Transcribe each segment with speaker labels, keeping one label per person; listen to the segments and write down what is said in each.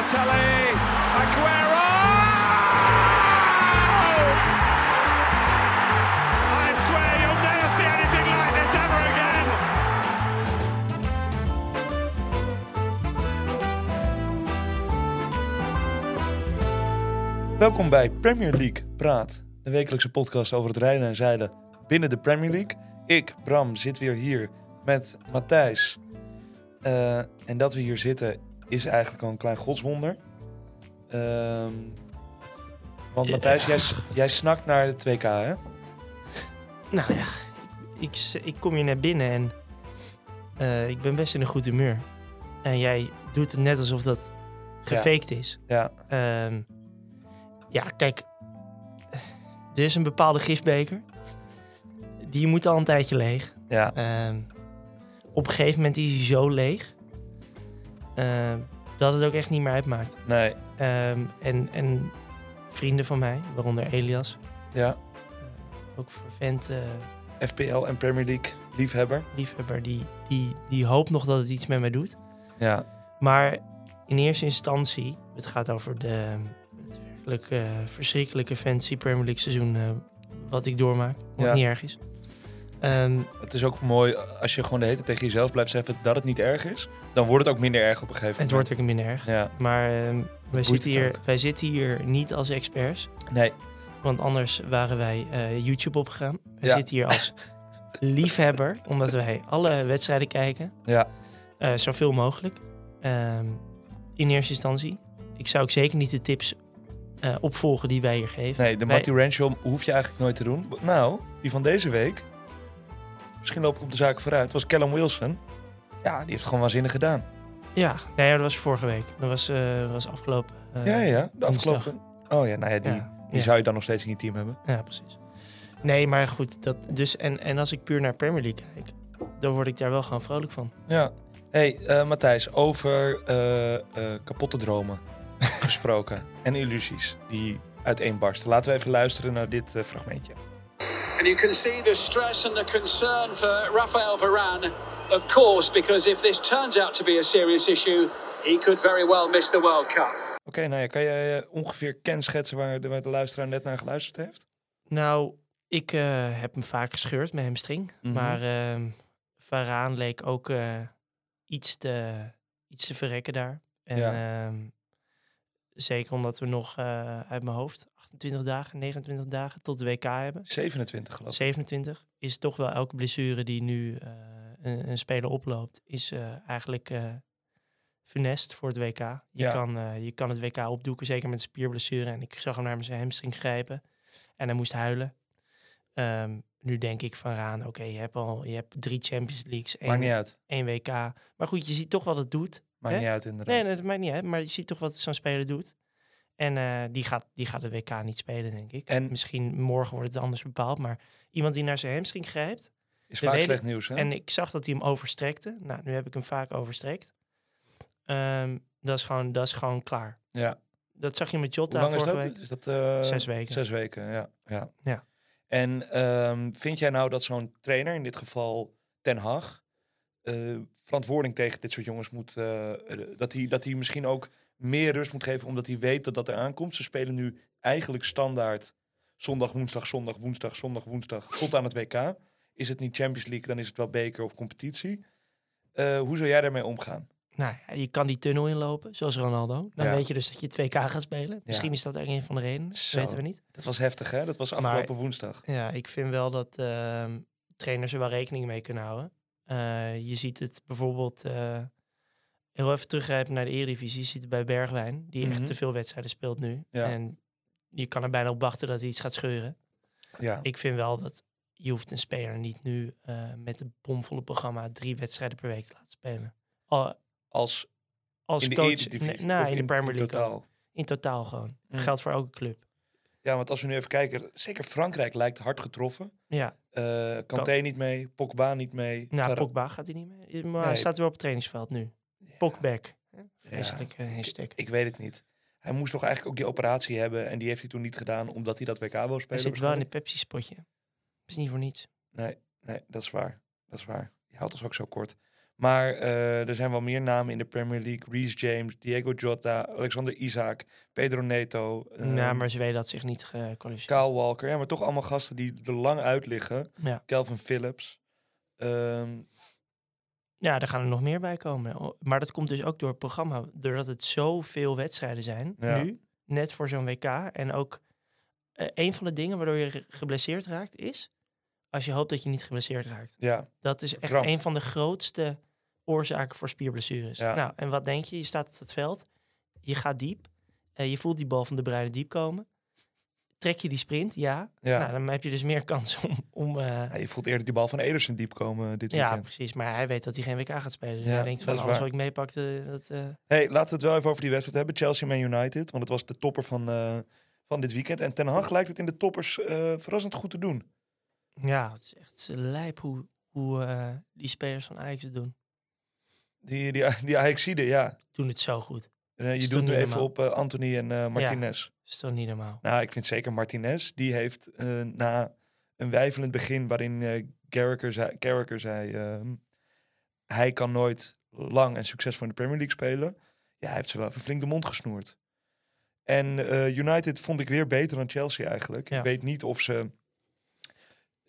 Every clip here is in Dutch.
Speaker 1: Balotelli, Aguero! I swear you'll never see anything like this ever again.
Speaker 2: Welkom bij Premier League Praat, de wekelijkse podcast over het rijden en zeilen binnen de Premier League. Ik, Bram, zit weer hier met Matthijs. Eh, en dat we hier zitten is eigenlijk al een klein godswonder. Ehm, want
Speaker 3: Ja.
Speaker 2: Matthijs, jij, snakt naar de 2K, hè?
Speaker 3: Nou ja, ik, ik kom hier net binnen en eh, ik ben best in een goed humeur. En jij doet het net alsof dat gefaked is.
Speaker 2: Ja,
Speaker 3: Ehm, ja, kijk, er is een bepaalde gifbeker. Die moet al een tijdje leeg.
Speaker 2: ja,
Speaker 3: Ehm, op een gegeven moment is hij zo leeg dat het ook echt niet meer uitmaakt.
Speaker 2: nee,
Speaker 3: Ehm, en, en vrienden van mij, waaronder Elias,
Speaker 2: ja.
Speaker 3: eh, ook vervent eh,
Speaker 2: FPL en Premier League liefhebber.
Speaker 3: liefhebber, die, die, die hoopt nog dat het iets met mij doet.
Speaker 2: Ja,
Speaker 3: Maar in eerste instantie, het gaat over de, het werkelijk eh, verschrikkelijke fantasy Premier League seizoen eh, wat ik doormaak, wat
Speaker 2: Ja.
Speaker 3: niet erg is. Ehm,
Speaker 2: het is ook mooi als je gewoon de hele tijd tegen jezelf blijft zeggen dat het niet erg is. Dan wordt het ook minder erg op een gegeven
Speaker 3: het
Speaker 2: moment.
Speaker 3: wordt ook minder erg.
Speaker 2: Ja,
Speaker 3: Maar ehm, wij, zitten
Speaker 2: het
Speaker 3: hier,
Speaker 2: ook.
Speaker 3: wij zitten hier niet als experts,
Speaker 2: nee,
Speaker 3: want anders waren wij eh, YouTube opgegaan. Wij
Speaker 2: Ja.
Speaker 3: zitten hier als liefhebber, omdat wij alle wedstrijden kijken,
Speaker 2: ja,
Speaker 3: eh, zoveel mogelijk. Ehm, in eerste instantie. Ik zou ook zeker niet de tips eh, opvolgen die wij hier geven.
Speaker 2: nee, de
Speaker 3: Wij-
Speaker 2: Rancho hoef je eigenlijk nooit te doen. Nou, die van deze week, misschien loop ik op de zaken vooruit, was Callum Wilson. Ja, die heeft het gewoon waanzinnig gedaan.
Speaker 3: Ja, nee, dat was vorige week. Dat was, eh, was afgelopen. eh,
Speaker 2: ja, ja, de afgelopen... Oh ja, nou ja, die,
Speaker 3: Ja,
Speaker 2: die
Speaker 3: ja.
Speaker 2: zou je dan nog steeds in je team hebben.
Speaker 3: Ja, precies. Nee, maar goed. Dat, dus, en, en als ik puur naar Premier League kijk, dan word ik daar wel gewoon vrolijk van.
Speaker 2: Ja. hey, eh, Matthijs, over kapotte dromen gesproken en illusies die uiteenbarsten. Laten we even luisteren naar dit fragmentje.
Speaker 4: And you can see the stress and the concern for Rafael Varane, of course, because if this turns out to be a serious issue, he could very well miss the World Cup.
Speaker 2: Oké, nou ja, kan jij eh, ongeveer kenschetsen waar de, waar de luisteraar net naar geluisterd heeft?
Speaker 3: Nou, ik eh, heb hem vaak gescheurd met hamstring.
Speaker 2: Mhm.
Speaker 3: Maar ehm Varaan leek ook eh, iets, te, iets te verrekken daar. En
Speaker 2: Ja.
Speaker 3: Zeker omdat we nog eh, uit mijn hoofd 28 dagen, 29 dagen tot de WK hebben.
Speaker 2: 27 geloof ik.
Speaker 3: 27 is toch wel elke blessure die nu eh, een, een speler oploopt, is eh, eigenlijk funest voor het WK. Je,
Speaker 2: Ja.
Speaker 3: kan, je kan het WK opdoeken, zeker met een spierblessure. En ik zag hem naar zijn hamstring grijpen en hij moest huilen. Ehm, nu denk ik van Raan, oké, je hebt al je hebt drie Champions Leagues, één,
Speaker 2: uit.
Speaker 3: één WK. Maar goed, je ziet toch wat het doet.
Speaker 2: Maakt
Speaker 3: Hè?
Speaker 2: niet uit inderdaad.
Speaker 3: Nee, nee, dat maakt niet uit. Maar je ziet toch wat zo'n speler doet. En eh, die, gaat, die gaat de WK niet spelen, denk ik.
Speaker 2: En-
Speaker 3: Misschien morgen wordt het anders bepaald. Maar iemand die naar zijn hamstring grijpt.
Speaker 2: Is vaak slecht nieuws, hè?
Speaker 3: En ik zag dat hij hem overstrekte. Nou, nu heb ik hem vaak overstrekt. Ehm, dat, is gewoon, dat is gewoon klaar.
Speaker 2: ja.
Speaker 3: Dat zag je met
Speaker 2: Hoe
Speaker 3: Jota
Speaker 2: lang is
Speaker 3: vorige
Speaker 2: dat?
Speaker 3: week.
Speaker 2: Is dat eh,
Speaker 3: Zes weken.
Speaker 2: Zes weken, ja. ja.
Speaker 3: Ja.
Speaker 2: En ehm, vind jij nou dat zo'n trainer, in dit geval Ten Hag, eh, verantwoording tegen dit soort jongens moet... eh, dat hij dat hij misschien ook meer rust moet geven, omdat hij weet dat dat er aankomt. Ze spelen nu eigenlijk standaard zondag, woensdag, zondag, woensdag, zondag, woensdag tot aan het WK. Is het niet Champions League, dan is het wel beker of competitie. Eh, hoe zou jij daarmee omgaan?
Speaker 3: Nou ja, je kan die tunnel inlopen, zoals Ronaldo. Dan
Speaker 2: Ja.
Speaker 3: weet je dus dat je 2K gaat spelen. Misschien is dat ook een van de redenen. Dat weten we niet.
Speaker 2: Dat was heftig, hè? Dat was
Speaker 3: Maar-
Speaker 2: afgelopen woensdag.
Speaker 3: Ja, ik vind wel dat ehm, trainers er wel rekening mee kunnen houden. Eh, je ziet het bijvoorbeeld, eh, heel even teruggrijpen naar de Eredivisie, je ziet het bij Bergwijn, die
Speaker 2: Mhm.
Speaker 3: echt te veel wedstrijden speelt nu.
Speaker 2: Ja.
Speaker 3: En je kan er bijna op wachten dat hij iets gaat scheuren.
Speaker 2: Ja.
Speaker 3: Ik vind wel dat je hoeft een speler niet nu eh, met een bomvolle programma drie wedstrijden per week te laten spelen. Al,
Speaker 2: Als
Speaker 3: als
Speaker 2: in de
Speaker 3: coach,
Speaker 2: Eredivisie
Speaker 3: nee, nou, in de Premier League ook.
Speaker 2: totaal.
Speaker 3: In totaal gewoon.
Speaker 2: Mm.
Speaker 3: Geldt voor elke club.
Speaker 2: Ja, want als we nu even kijken, zeker Frankrijk lijkt hard getroffen.
Speaker 3: Ja,
Speaker 2: Eh Kanté niet mee, Pogba niet mee.
Speaker 3: nou,
Speaker 2: Vara-
Speaker 3: Pogba gaat hij niet mee. Maar
Speaker 2: Nee.
Speaker 3: hij staat wel op het trainingsveld nu. Pogback. Vreselijke hashtag.
Speaker 2: Ik weet het niet. Hij moest toch eigenlijk ook die operatie hebben en die heeft hij toen niet gedaan omdat hij dat WK wil spelen.
Speaker 3: Hij zit wel in het Pepsi-spotje. is niet voor niets.
Speaker 2: Nee, nee, dat is waar. Dat is waar. Je houdt ons ook zo kort. Maar eh, er zijn wel meer namen in de Premier League. Reece James, Diego Jota, Alexander Isaac, Pedro Neto. ehm,
Speaker 3: maar Zweden had zich niet gekwalificeerd.
Speaker 2: Kyle Walker. Ja, maar toch allemaal gasten die er lang uit liggen.
Speaker 3: Ja.
Speaker 2: Calvin Phillips. Ehm,
Speaker 3: ja, daar gaan er nog meer bij komen. Maar dat komt dus ook door het programma. Doordat het zoveel wedstrijden zijn
Speaker 2: Ja.
Speaker 3: nu, net voor zo'n WK. En ook eh, een van de dingen waardoor je ge- geblesseerd raakt is... als je hoopt dat je niet geblesseerd raakt.
Speaker 2: ja,
Speaker 3: Dat is echt een van de grootste oorzaken voor spierblessures.
Speaker 2: Ja.
Speaker 3: Nou, en wat denk je? Je staat op het veld, je gaat diep, eh, je voelt die bal van de Bruyne diep komen. Trek je die sprint? Ja.
Speaker 2: ja.
Speaker 3: Nou, dan heb je dus meer kans om... om eh,
Speaker 2: Ja, je voelt eerder die bal van Ederson diep komen dit
Speaker 3: ja,
Speaker 2: weekend.
Speaker 3: precies. Maar hij weet dat hij geen WK gaat spelen. Dus
Speaker 2: Ja,
Speaker 3: hij denkt van alles
Speaker 2: waar.
Speaker 3: wat ik meepakte, dat... eh,
Speaker 2: Hey, laten we het wel even over die wedstrijd hebben. Chelsea Man United. Want het was de topper van, eh, van dit weekend. En Ten Hag lijkt het in de toppers eh, verrassend goed te doen.
Speaker 3: Ja, het is echt lijp hoe, hoe eh, die spelers van Ajax het doen.
Speaker 2: Die, die, die Ajaxide, ja.
Speaker 3: Doen het zo goed.
Speaker 2: Eh, je doet nu even
Speaker 3: normaal?
Speaker 2: op eh, Anthony en eh, Martinez.
Speaker 3: Dat is toch niet normaal.
Speaker 2: Nou, ik vind zeker Martinez. Die heeft na een wijfelend begin waarin eh Carragher zei, ehm, hij kan nooit lang en succesvol in de Premier League spelen. Ja, hij heeft ze wel even flink de mond gesnoerd. En United vond ik weer beter dan Chelsea eigenlijk.
Speaker 3: Ja.
Speaker 2: Ik weet niet of ze...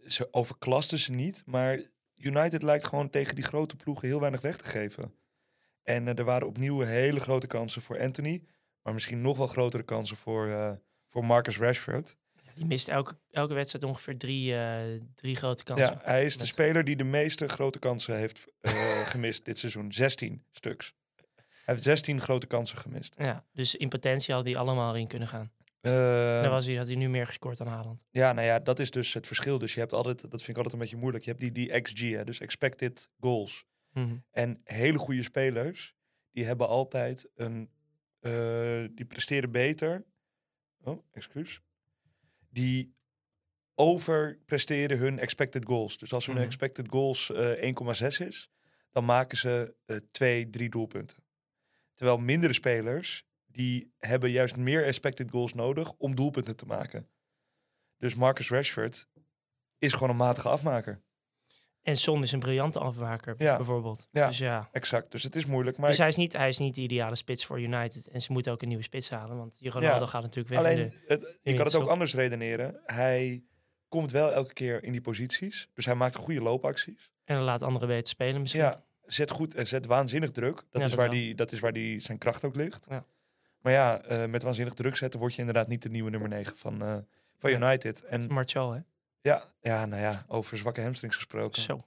Speaker 2: Ze overklasten ze niet, maar United lijkt gewoon tegen die grote ploegen heel weinig weg te geven. En eh, er waren opnieuw hele grote kansen voor Anthony. Maar misschien nog wel grotere kansen voor, eh, voor Marcus Rashford.
Speaker 3: Ja, die mist elke, elke wedstrijd ongeveer drie, eh, drie grote kansen.
Speaker 2: Ja, hij is de
Speaker 3: Met-
Speaker 2: speler die de meeste grote kansen heeft gemist dit seizoen. 16 stuks. Hij heeft 16 grote kansen gemist.
Speaker 3: Ja, dus in potentie had hij allemaal erin kunnen gaan.
Speaker 2: Eh,
Speaker 3: Dan was hij, had hij nu meer gescoord dan Haaland.
Speaker 2: Ja, nou ja, dat is dus het verschil. Dus je hebt altijd, dat vind ik altijd een beetje moeilijk. Je hebt die, die XG, hè, dus expected goals.
Speaker 3: Mhm.
Speaker 2: En hele goede spelers, die hebben altijd een, eh, die presteren beter. Oh, excuus. Die overpresteren hun expected goals. Dus als hun
Speaker 3: Mhm.
Speaker 2: expected goals eh 1,6 is, dan maken ze eh, twee, drie doelpunten. Terwijl mindere spelers, die hebben juist meer expected goals nodig om doelpunten te maken. Dus Marcus Rashford is gewoon een matige afmaker.
Speaker 3: En Son is een briljante afmaker,
Speaker 2: Ja.
Speaker 3: bijvoorbeeld.
Speaker 2: Ja.
Speaker 3: Dus ja.
Speaker 2: Exact. Dus het is moeilijk. Maar
Speaker 3: Dus
Speaker 2: ik-
Speaker 3: hij is, niet, hij is niet de ideale spits voor United. En ze moeten ook een nieuwe spits halen. Want Ronaldo
Speaker 2: Ja.
Speaker 3: gaat natuurlijk weg.
Speaker 2: Alleen,
Speaker 3: in de-
Speaker 2: het, je kan
Speaker 3: het
Speaker 2: ook anders redeneren. Hij komt wel elke keer in die posities. Dus hij maakt goede loopacties.
Speaker 3: en dan laat anderen beter spelen misschien.
Speaker 2: Ja, zet goed en zet waanzinnig druk. Dat,
Speaker 3: Ja,
Speaker 2: is
Speaker 3: dat
Speaker 2: waar
Speaker 3: wel.
Speaker 2: die, dat is waar die zijn kracht ook ligt.
Speaker 3: Ja.
Speaker 2: Maar ja, eh, met waanzinnig druk zetten word je inderdaad niet de nieuwe nummer 9 van, eh, van. United. En
Speaker 3: Martial, hè?
Speaker 2: ja, ja, nou ja, over zwakke hamstrings gesproken.
Speaker 3: Zo.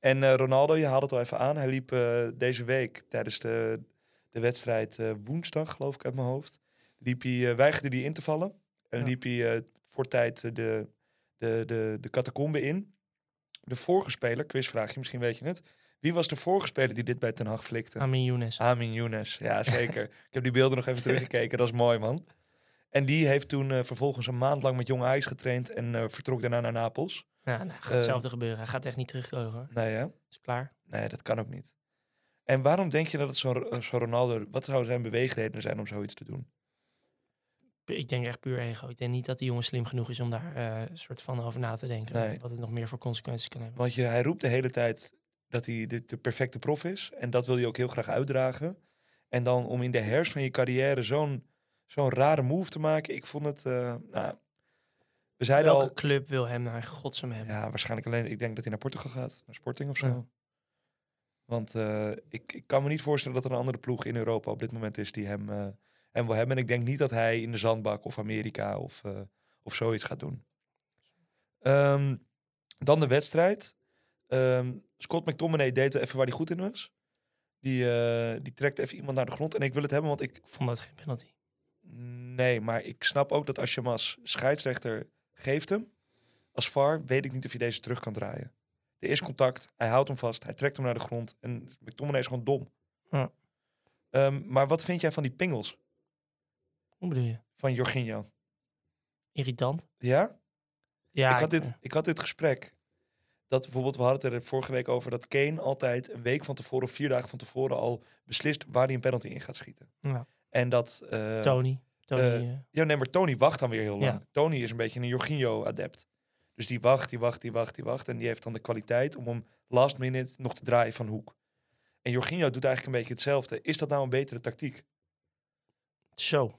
Speaker 2: En eh, Ronaldo, je haalde het al even aan. Hij liep deze week tijdens de, de wedstrijd woensdag, geloof ik uit mijn hoofd. Liep hij, weigerde hij in te vallen. En
Speaker 3: Ja.
Speaker 2: liep hij voor tijd de, de, de, de catacombe in. De vorige speler, quizvraagje, misschien weet je het. Wie was de vorige speler die dit bij Ten Hag flikte?
Speaker 3: Amin Younes.
Speaker 2: Amin Younes, ja zeker. ik heb die beelden nog even teruggekeken, dat is mooi man. En die heeft toen eh, vervolgens een maand lang met Jong Ajax getraind en eh, vertrok daarna naar Napels.
Speaker 3: Ja, nou, gaat
Speaker 2: Eh,
Speaker 3: hetzelfde gebeuren. Hij gaat echt niet terugkomen, hoor.
Speaker 2: Nee hè?
Speaker 3: Is klaar.
Speaker 2: Nee, dat kan ook niet. En waarom denk je dat het zo'n zo'n Ronaldo... Wat zou zijn beweegredenen zijn om zoiets te doen?
Speaker 3: Ik denk echt puur ego. Ik denk niet dat die jongen slim genoeg is om daar een soort van over na te denken.
Speaker 2: Nee.
Speaker 3: Wat het nog meer voor consequenties kan hebben.
Speaker 2: Want je, hij roept de hele tijd dat hij de, de perfecte prof is. En dat wil hij ook heel graag uitdragen. En dan om in de herfst van je carrière zo'n zo'n rare move te maken. Ik vond het... eh, nou, we zeiden
Speaker 3: Welke
Speaker 2: al...
Speaker 3: club wil hem naar godsam hebben?
Speaker 2: Ja, waarschijnlijk alleen... Ik denk dat hij naar Portugal gaat. Naar Sporting of zo.
Speaker 3: Ja.
Speaker 2: Want eh, ik, ik kan me niet voorstellen dat er een andere ploeg in Europa op dit moment is die hem, eh, hem wil hebben. En ik denk niet dat hij in de zandbak of Amerika of, of zoiets gaat doen. Ehm, dan de wedstrijd. Ehm, Scott McTominay deed even waar hij goed in was. Die, eh, die trekt even iemand naar de grond. En ik wil het hebben, want ik...
Speaker 3: Ik vond dat geen penalty.
Speaker 2: Nee, maar ik snap ook dat als je hem als scheidsrechter geeft hem... Als VAR weet ik niet of je deze terug kan draaien. Er is contact, hij houdt hem vast, hij trekt hem naar de grond. En McTominay is gewoon dom.
Speaker 3: Ja.
Speaker 2: Ehm, maar wat vind jij van die pingels
Speaker 3: Hoe bedoel je?
Speaker 2: van Jorginho?
Speaker 3: Irritant?
Speaker 2: Ja?
Speaker 3: Ja,
Speaker 2: ik, had
Speaker 3: ik-
Speaker 2: dit, ik had dit gesprek. Dat bijvoorbeeld, we hadden het er vorige week over dat Kane altijd een week van tevoren of vier dagen van tevoren al beslist waar hij een penalty in gaat schieten.
Speaker 3: Ja.
Speaker 2: En dat. eh,
Speaker 3: Tony. Tony
Speaker 2: eh,
Speaker 3: eh,
Speaker 2: ja, nee, maar Tony wacht dan weer heel lang.
Speaker 3: Ja.
Speaker 2: Tony is een beetje een Jorginho-adept. Dus die wacht, die wacht, die wacht, die wacht. En die heeft dan de kwaliteit om hem last minute nog te draaien van hoek. En Jorginho doet eigenlijk een beetje hetzelfde. Is dat nou een betere tactiek?
Speaker 3: Zo.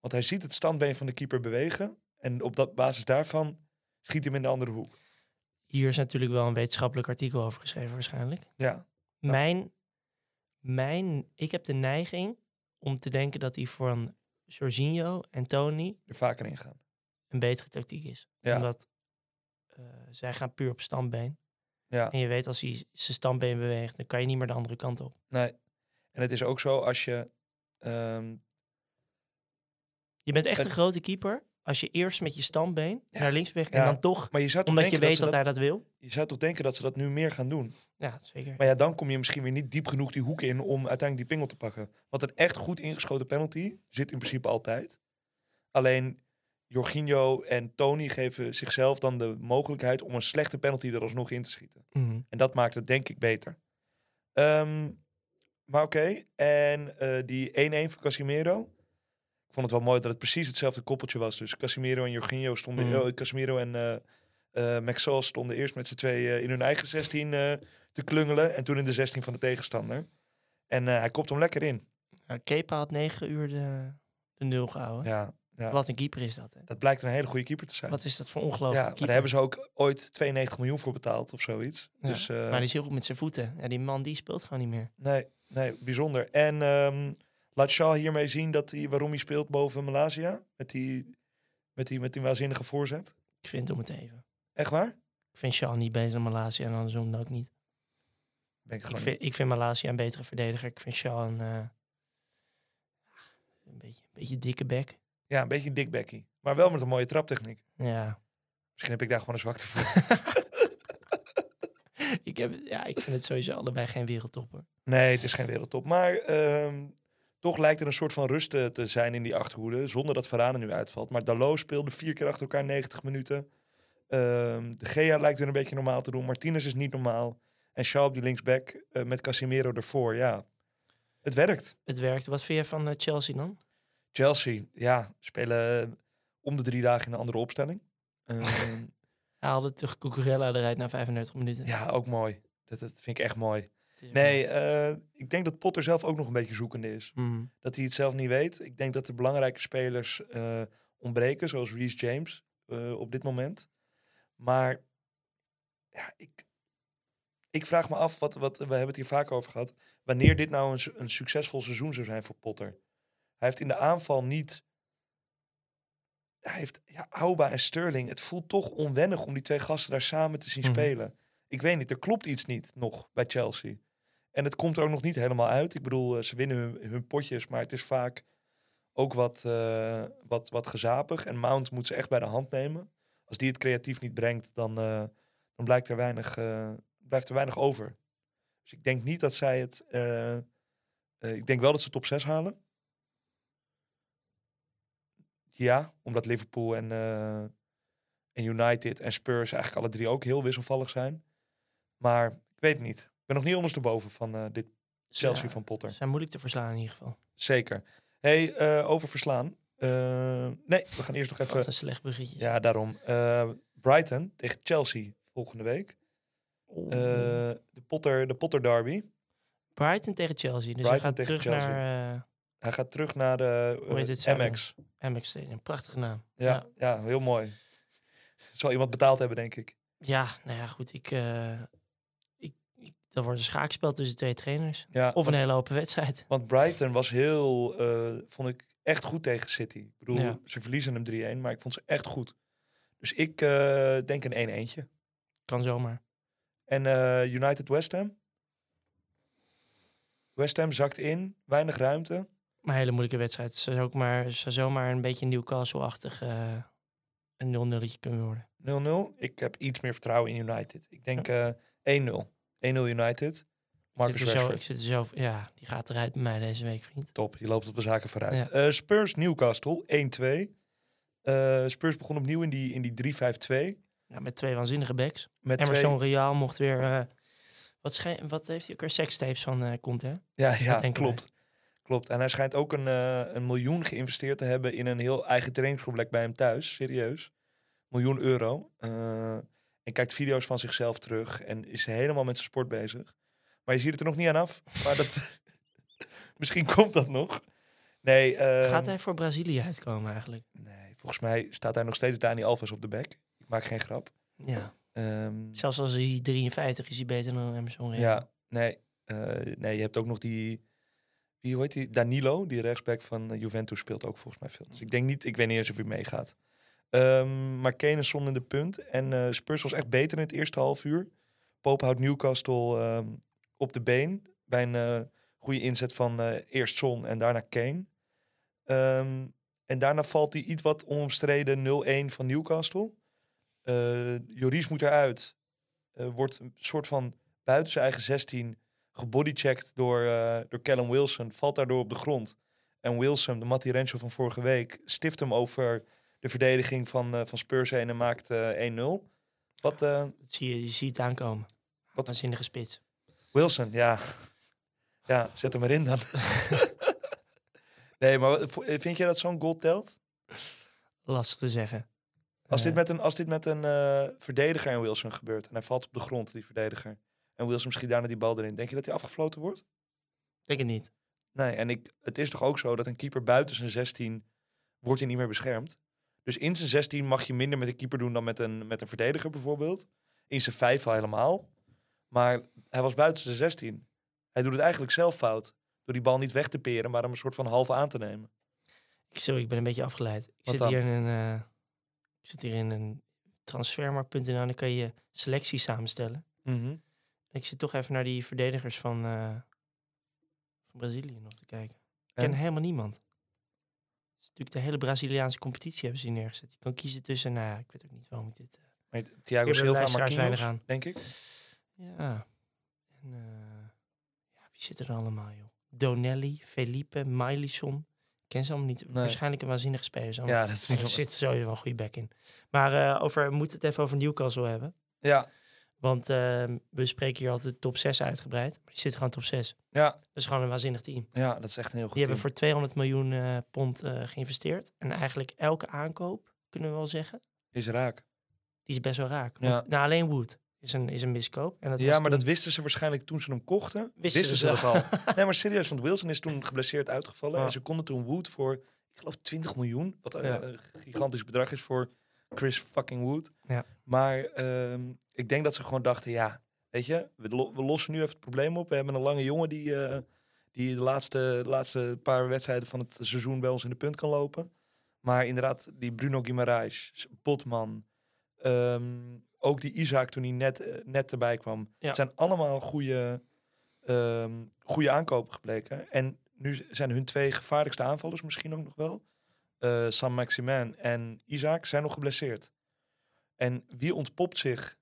Speaker 2: Want hij ziet het standbeen van de keeper bewegen. En op dat basis daarvan schiet hij hem in de andere hoek.
Speaker 3: Hier is natuurlijk wel een wetenschappelijk artikel over geschreven waarschijnlijk.
Speaker 2: Ja,
Speaker 3: Mijn, mijn, ik heb de neiging om te denken dat hij voor een Jorginho en Tony
Speaker 2: er vaker in gaan.
Speaker 3: een betere tactiek is.
Speaker 2: Ja.
Speaker 3: Omdat eh, zij gaan puur op standbeen.
Speaker 2: Ja,
Speaker 3: En je weet als hij zijn standbeen beweegt, dan kan je niet meer de andere kant op.
Speaker 2: nee. En het is ook zo als je... ehm,
Speaker 3: Je bent echt
Speaker 2: Het-
Speaker 3: een grote keeper als je eerst met je standbeen naar links beweegt en
Speaker 2: Ja.
Speaker 3: dan toch,
Speaker 2: maar je zou toch
Speaker 3: omdat je weet
Speaker 2: dat,
Speaker 3: hij dat wil.
Speaker 2: Je zou toch denken dat ze dat nu meer gaan doen.
Speaker 3: Ja, zeker.
Speaker 2: Maar ja, dan kom je misschien weer niet diep genoeg die hoek in om uiteindelijk die pingel te pakken. Want een echt goed ingeschoten penalty zit in principe altijd. Alleen Jorginho en Tony geven zichzelf dan de mogelijkheid om een slechte penalty er alsnog in te schieten.
Speaker 3: Mhm.
Speaker 2: En dat maakt het denk ik beter. Ehm, maar oké, en eh, die 1-1 van Casimiro. Ik vond het wel mooi dat het precies hetzelfde koppeltje was. Dus Casimiro en Jorginho stonden...
Speaker 3: Mhm.
Speaker 2: oh, Casimiro en eh eh Maxwell stonden eerst met z'n twee in hun eigen 16 eh, te klungelen. En toen in de 16 van de tegenstander. En eh, hij kopt hem lekker in.
Speaker 3: Ja, Kepa had negen uur de, de nul gehouden.
Speaker 2: Ja, ja.
Speaker 3: Wat een keeper is dat, hè?
Speaker 2: Dat blijkt een hele goede keeper te zijn.
Speaker 3: Wat is dat voor
Speaker 2: ja,
Speaker 3: ongelooflijke
Speaker 2: maar
Speaker 3: keeper?
Speaker 2: daar hebben ze ook ooit 92 miljoen voor betaald of zoiets.
Speaker 3: Ja,
Speaker 2: Dus, eh,
Speaker 3: maar die is heel goed met zijn voeten. Ja, die man die speelt gewoon niet meer.
Speaker 2: Nee, nee, bijzonder. En ehm, laat Shaw hiermee zien dat hij, waarom hij speelt boven Malaysia? Met die, met die, met die waanzinnige voorzet.
Speaker 3: Ik vind het om het even.
Speaker 2: Echt waar?
Speaker 3: Ik vind Shaw niet beter dan Malaysia en andersom ook niet.
Speaker 2: Ben ik
Speaker 3: Ik vind, ik vind Malaysia een betere verdediger. Ik vind Shaw een, eh, een, beetje, een beetje dikke bek.
Speaker 2: Ja, een beetje een dik bekkie. Maar wel met een mooie traptechniek.
Speaker 3: Ja.
Speaker 2: Misschien heb ik daar gewoon een zwakte voor.
Speaker 3: ik, heb, ja, ik vind het sowieso allebei geen wereldtopper.
Speaker 2: nee, het is geen wereldtop. Maar ehm, toch lijkt er een soort van rust eh, te zijn in die achterhoede. Zonder dat Varane nu uitvalt. Maar Dalot speelde vier keer achter elkaar 90 minuten. Ehm, de Gea lijkt weer een beetje normaal te doen. Martinez is niet normaal. En Shaw op die linksback eh, met Casemiro ervoor. Ja, het werkt.
Speaker 3: Het werkt. Wat vind je van eh, Chelsea dan?
Speaker 2: Chelsea, ja, spelen om de drie dagen in een andere opstelling.
Speaker 3: Hij haalde toch Cucurella eruit na 35 minuten.
Speaker 2: ja, ook mooi. Dat, dat vind ik echt mooi. Nee, eh, ik denk dat Potter zelf ook nog een beetje zoekende is.
Speaker 3: Mhm.
Speaker 2: Dat hij het zelf niet weet. Ik denk dat er belangrijke spelers eh, ontbreken, zoals Reece James eh, op dit moment. Maar ja, ik, ik vraag me af, wat, wat, we hebben het hier vaak over gehad, wanneer dit nou een, een succesvol seizoen zou zijn voor Potter. Hij heeft in de aanval niet... Hij heeft ja, Auba en Sterling. Het voelt toch onwennig om die twee gasten daar samen te zien
Speaker 3: Mhm.
Speaker 2: spelen. Ik weet niet, er klopt iets niet nog bij Chelsea. En het komt er ook nog niet helemaal uit. Ik bedoel, eh, ze winnen hun, potjes, maar het is vaak ook wat, eh, wat, wat gezapig. En Mount moet ze echt bij de hand nemen. Als die het creatief niet brengt, dan, eh, dan blijkt er weinig, blijft er weinig over. Dus ik denk niet dat zij het... ik denk wel dat ze top 6 halen. Ja, omdat Liverpool en, en United en Spurs eigenlijk alle drie ook heel wisselvallig zijn. Maar ik weet het niet. Ben nog niet ondersteboven van eh, dit Chelsea
Speaker 3: Ja,
Speaker 2: van Potter.
Speaker 3: Ze zijn moeilijk te verslaan in ieder geval.
Speaker 2: Zeker. hey, eh, over verslaan. Eh, nee, we gaan eerst nog even...
Speaker 3: een slecht bruggetje.
Speaker 2: Ja, daarom. Brighton tegen Chelsea volgende week. De, Potter, de Potter Derby.
Speaker 3: Brighton tegen Chelsea. Dus
Speaker 2: Brighton
Speaker 3: hij gaat terug
Speaker 2: Chelsea.
Speaker 3: naar
Speaker 2: Hij gaat terug naar de? MX.
Speaker 3: Amex Stadium. Prachtige naam.
Speaker 2: Ja,
Speaker 3: Ja.
Speaker 2: ja. heel mooi. Zal iemand betaald hebben, denk ik.
Speaker 3: Ja, nou ja, goed. Ik, dat wordt een schaakspel tussen twee trainers.
Speaker 2: Ja,
Speaker 3: Of een
Speaker 2: want,
Speaker 3: hele open wedstrijd.
Speaker 2: want Brighton was heel, eh, vond ik, echt goed tegen City. Ik bedoel,
Speaker 3: Ja.
Speaker 2: ze verliezen hem 3-1, maar ik vond ze echt goed. Dus ik eh, denk een 1-1'tje.
Speaker 3: Kan zomaar.
Speaker 2: En eh, United West Ham? West Ham zakt in, weinig ruimte.
Speaker 3: Maar een hele moeilijke wedstrijd. Het zou ook maar, zou zomaar een beetje Newcastle-achtig een 0-0 kunnen worden.
Speaker 2: 0-0. Ik heb iets meer vertrouwen in United. Ik denk eh 1-0. 1-0 United.
Speaker 3: Ik
Speaker 2: Marcus
Speaker 3: zit, er zo, ik zit er zo... Ja, die gaat eruit bij mij deze week, vriend.
Speaker 2: Top, je loopt op de zaken vooruit.
Speaker 3: Ja.
Speaker 2: Eh, Spurs Newcastle 1-2. Eh, Spurs begon opnieuw in die, in die 3-5-2.
Speaker 3: Ja, met twee waanzinnige backs.
Speaker 2: Met
Speaker 3: Emerson
Speaker 2: twee...
Speaker 3: Real mocht weer... eh, wat, schijn- wat heeft hij ook weer? Sekstapes van eh Conte, hè?
Speaker 2: Ja, ja klopt. Klopt. En hij schijnt ook een, een miljoen geïnvesteerd te hebben in een heel eigen trainingscomplex bij hem thuis. Serieus. Miljoen euro. En kijkt video's van zichzelf terug en is helemaal met zijn sport bezig. Maar je ziet het er nog niet aan af. Maar dat, misschien komt dat nog. Nee, ehm,
Speaker 3: Gaat hij voor Brazilië uitkomen eigenlijk?
Speaker 2: nee, volgens mij staat daar nog steeds Dani Alves op de bek. Ik maak geen grap.
Speaker 3: Ja.
Speaker 2: Ehm,
Speaker 3: Zelfs als hij 53 is, hij beter dan Emerson Real.
Speaker 2: ja, nee, eh, nee, je hebt ook nog die... Wie hoe heet die? Danilo, die rechtsback van eh, Juventus, speelt ook volgens mij veel. Dus ik denk niet, ik weet niet eens of hij meegaat. Ehm, maar Kane in de punt. En eh, Spurs was echt beter in het eerste half uur. Pope houdt Newcastle ehm, op de been. Bij een eh, goede inzet van eh, eerst Son en daarna Kane. Ehm, en daarna valt die iets wat onomstreden 0-1 van Newcastle. Joris moet eruit. Wordt een soort van buiten zijn eigen 16 gebodychecked door, door Callum Wilson. Valt daardoor op de grond. En Wilson, de Matti Renzo van vorige week, stift hem over de verdediging van, eh, van Spurs heen en maakt eh 1-0. Wat, eh,
Speaker 3: Dat zie je, je ziet het aankomen.
Speaker 2: Wat-
Speaker 3: een spits.
Speaker 2: Wilson, ja. Ja, zet hem erin dan. nee, maar vind je dat zo'n goal telt?
Speaker 3: Lastig te zeggen.
Speaker 2: Als dit met een, als dit met een verdediger en Wilson gebeurt en hij valt op de grond, die verdediger, en Wilson schiet daarna die bal erin, denk je dat hij afgefloten wordt?
Speaker 3: Denk het niet.
Speaker 2: Nee, en ik, het is toch ook zo dat een keeper buiten zijn 16 wordt hij niet meer beschermd. Dus in zijn 16 mag je minder met een keeper doen dan met een, met een verdediger bijvoorbeeld. In zijn 5 al helemaal. Maar hij was buiten zijn 16. Hij doet het eigenlijk zelf fout. Door die bal niet weg te peren, maar hem een soort van halve aan te nemen.
Speaker 3: Ik, sorry, ik ben een beetje afgeleid. Ik
Speaker 2: Wat
Speaker 3: zit,
Speaker 2: dan?
Speaker 3: hier in een, eh, ik zit hier in een transfermarkt.nl en dan kan je selectie samenstellen. En ik zit toch even naar die verdedigers van, eh, van Brazilië nog te kijken. Ik ken
Speaker 2: En?
Speaker 3: helemaal niemand. Is natuurlijk de hele Braziliaanse competitie hebben ze hier neergezet. Je kan kiezen tussen, nou ik weet ook niet waarom ik dit... eh,
Speaker 2: Maar Thiago Silva en Marquinhos,
Speaker 3: aan.
Speaker 2: denk ik.
Speaker 3: ja. En, eh, ja, wie zit er allemaal, joh? Donelli, Felipe, Milison. Ik ken ze allemaal niet.
Speaker 2: Nee.
Speaker 3: Waarschijnlijk een waanzinnige spelers. allemaal.
Speaker 2: Ja, dat is
Speaker 3: Er
Speaker 2: niet zo.
Speaker 3: zit sowieso wel een goede back in. Maar eh, over, we moeten het even over Newcastle hebben.
Speaker 2: Ja,
Speaker 3: Want ehm, we spreken hier altijd top 6 uitgebreid. Maar die zit gewoon top 6.
Speaker 2: ja,
Speaker 3: Dat is gewoon een waanzinnig team.
Speaker 2: ja, dat is echt een heel goed
Speaker 3: Die hebben voor 200 miljoen eh, pond eh, geïnvesteerd. En eigenlijk elke aankoop, kunnen we wel zeggen,
Speaker 2: Is raak.
Speaker 3: die is best wel raak. Want
Speaker 2: Ja.
Speaker 3: nou, alleen Wood is een, is een miskoop. En dat
Speaker 2: Ja, maar
Speaker 3: toen-
Speaker 2: dat wisten ze waarschijnlijk toen ze hem kochten.
Speaker 3: Wisten
Speaker 2: Wisten,
Speaker 3: ze
Speaker 2: ze dat al. nee, maar serieus, want Wilson is toen geblesseerd uitgevallen. En ze konden toen Wood voor, ik geloof 20 miljoen. Wat een
Speaker 3: Ja.
Speaker 2: eh, gigantisch bedrag is voor Chris fucking Wood.
Speaker 3: Ja.
Speaker 2: Maar ehm, ik denk dat ze gewoon dachten, ja, weet je, we, lo- we lossen nu even het probleem op. We hebben een lange jongen die, eh, die de, laatste, de laatste paar wedstrijden van het seizoen bij ons in de punt kan lopen. Maar inderdaad, die Bruno Guimaraes, Botman, ehm, ook die Isaac toen hij net, eh, net erbij kwam.
Speaker 3: Ja.
Speaker 2: Het zijn allemaal goede, ehm, goede aankopen gebleken. En nu zijn hun twee gevaarlijkste aanvallers misschien ook nog wel. Eh Sam Maximin en Isaac zijn nog geblesseerd. En wie ontpopt zich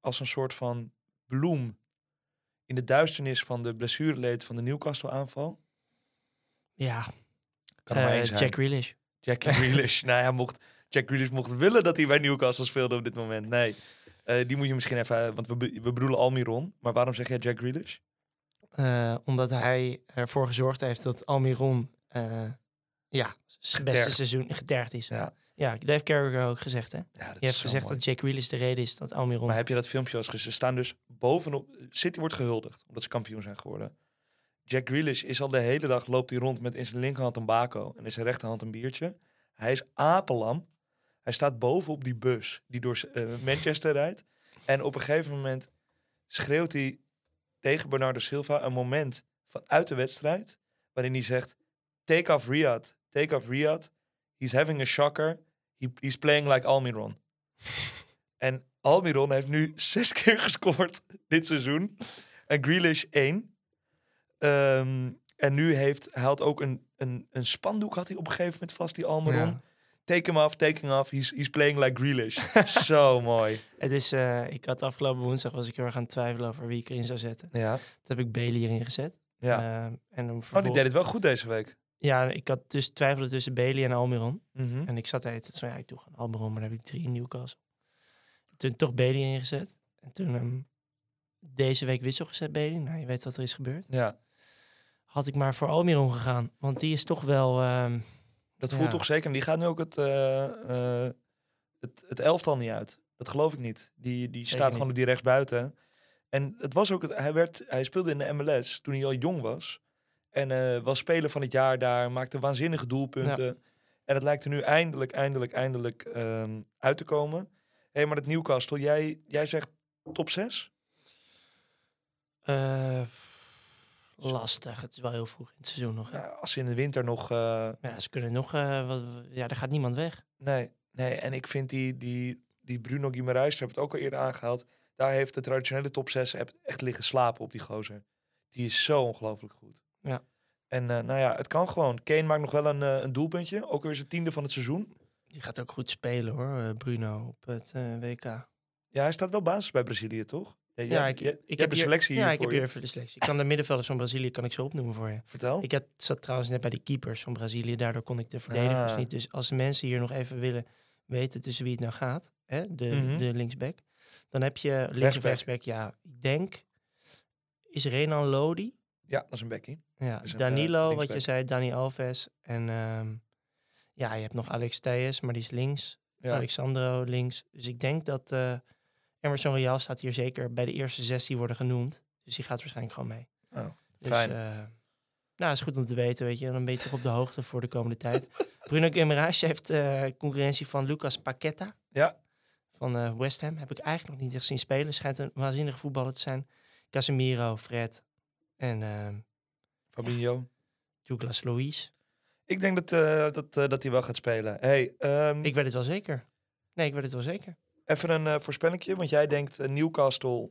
Speaker 2: als een soort van bloem in de duisternis van de blessureleed van de Newcastle aanval?
Speaker 3: Ja,
Speaker 2: Kan er maar
Speaker 3: eh,
Speaker 2: één zijn.
Speaker 3: Jack Grealish.
Speaker 2: Jackie Grealish. nou ja, mocht Jack Grealish mocht willen dat hij bij Newcastle speelde op dit moment. Nee, Eh, die moet je misschien even... Want we, we bedoelen Almiron. Maar waarom zeg jij Jack Grealish?
Speaker 3: Omdat hij ervoor gezorgd heeft dat Almiron ja, zijn beste seizoen getergd is.
Speaker 2: Ja.
Speaker 3: Ja, dat heeft Carragher ook gezegd. Hè?
Speaker 2: Ja,
Speaker 3: Je hebt gezegd dat Jack Grealish de reden is dat Almiron...
Speaker 2: Maar heb je dat filmpje al eens gezien? Ze staan dus bovenop... City wordt gehuldigd, omdat ze kampioen zijn geworden. Jack Grealish is al de hele dag, loopt hij rond met in zijn linkerhand een bako en in zijn rechterhand een biertje. Hij is apelam. Hij staat bovenop die bus die door eh, Manchester rijdt. En op een gegeven moment schreeuwt hij tegen Bernardo Silva een moment vanuit de wedstrijd. Waarin hij zegt, take off Riyad, take off Riyad. He's having a shocker. He, he's playing like Almiron. En Almiron heeft nu zes keer gescoord dit seizoen. En Grealish één. Ehm, en nu heeft hij had ook een, een, een spandoek had hij op een gegeven moment vast, die Almiron.
Speaker 3: Ja.
Speaker 2: Take him off, taking off. He's, he's playing like Grealish. Zo mooi.
Speaker 3: Het is, eh, ik had afgelopen woensdag was ik heel erg aan het twijfelen over wie ik erin zou zetten.
Speaker 2: Ja.
Speaker 3: Toen heb ik Bailey erin gezet.
Speaker 2: ja.
Speaker 3: Eh, en
Speaker 2: oh, die deed het wel goed deze week.
Speaker 3: Ja, ik had dus twijfelde tussen Bailey en Almiron.
Speaker 2: Mhm.
Speaker 3: En ik zat de hele tijd zo, ja, ik doe gewoon Almiron, maar dan heb ik drie in Newcastle. Toen toch Bailey ingezet. En toen hem deze week wissel gezet, Bailey. Nou, je weet wat er is gebeurd.
Speaker 2: Ja.
Speaker 3: Had ik maar voor Almiron gegaan. Want die is toch wel... ehm,
Speaker 2: Dat voelt
Speaker 3: Ja.
Speaker 2: toch zeker. En die gaat nu ook het, eh, eh, het, het elftal niet uit. Dat geloof ik niet. Die, die staat gewoon
Speaker 3: niet.
Speaker 2: die rechtsbuiten. En het was ook, het- hij, werd, hij speelde in de MLS toen hij al jong was. En eh, was speler van het jaar daar, maakte waanzinnige doelpunten. En het lijkt er nu eindelijk, eindelijk, eindelijk ehm, uit te komen. Hé, hey, maar het Newcastle, jij, jij zegt top 6?
Speaker 3: Eh, lastig. Het is wel heel vroeg in het seizoen nog.
Speaker 2: Ja, als ze in de winter nog... eh,
Speaker 3: Ja, ze kunnen nog... wat, ja, er gaat niemand weg.
Speaker 2: nee, nee, en ik vind die, die, die Bruno Guimaraes, daar heb het ook al eerder aangehaald. Daar heeft de traditionele top 6 echt liggen slapen op die gozer. Die is zo ongelooflijk goed.
Speaker 3: Ja.
Speaker 2: En eh, nou ja, het kan gewoon. Kane maakt nog wel een, eh, een doelpuntje. Ook weer zijn tiende van het seizoen.
Speaker 3: Die gaat ook goed spelen hoor, eh, Bruno, op het WK.
Speaker 2: Ja, hij staat wel basis bij Brazilië, toch? Ja,
Speaker 3: ik, heb
Speaker 2: een
Speaker 3: hier-
Speaker 2: selectie hier
Speaker 3: Ja, ik heb hier even de selectie. Ik kan de middenvelders van Brazilië kan ik zo opnoemen voor je.
Speaker 2: Vertel.
Speaker 3: Ik had, zat trouwens net bij de keepers van Brazilië, daardoor kon ik de verdedigers
Speaker 2: Ah.
Speaker 3: niet. Dus als mensen hier nog even willen weten tussen wie het nou gaat, hè, de,
Speaker 2: Mhm.
Speaker 3: de linksback, dan heb je links
Speaker 2: rechtsback.
Speaker 3: Ja, ik denk, is Renan Lodi?
Speaker 2: Ja, dat is een bekkie.
Speaker 3: Ja,
Speaker 2: een, eh,
Speaker 3: Danilo, wat je zei, Dani Alves. En ehm, ja, je hebt nog Alex Theus, maar die is links.
Speaker 2: Ja.
Speaker 3: Alexandro links. Dus ik denk dat eh, Emerson Royal staat hier zeker bij de eerste zes die worden genoemd. Dus die gaat waarschijnlijk gewoon mee.
Speaker 2: Oh,
Speaker 3: Dus,
Speaker 2: fijn.
Speaker 3: eh, nou, is goed om te weten, weet je. Dan ben je toch op de hoogte voor de komende tijd. Bruno Guimaraes heeft eh, concurrentie van Lucas Paqueta
Speaker 2: Ja.
Speaker 3: van West Ham. Heb ik eigenlijk nog niet echt zien spelen. Schijnt een waanzinnige voetballer te zijn. Casemiro, Fred en eh,
Speaker 2: Fabinho.
Speaker 3: Douglas Luiz.
Speaker 2: Ik denk dat, eh, dat, eh, dat hij wel gaat spelen. Hey, ehm,
Speaker 3: Ik weet het wel zeker. Nee, ik weet het wel zeker.
Speaker 2: even een uh, voorspellingje. Want jij denkt Newcastle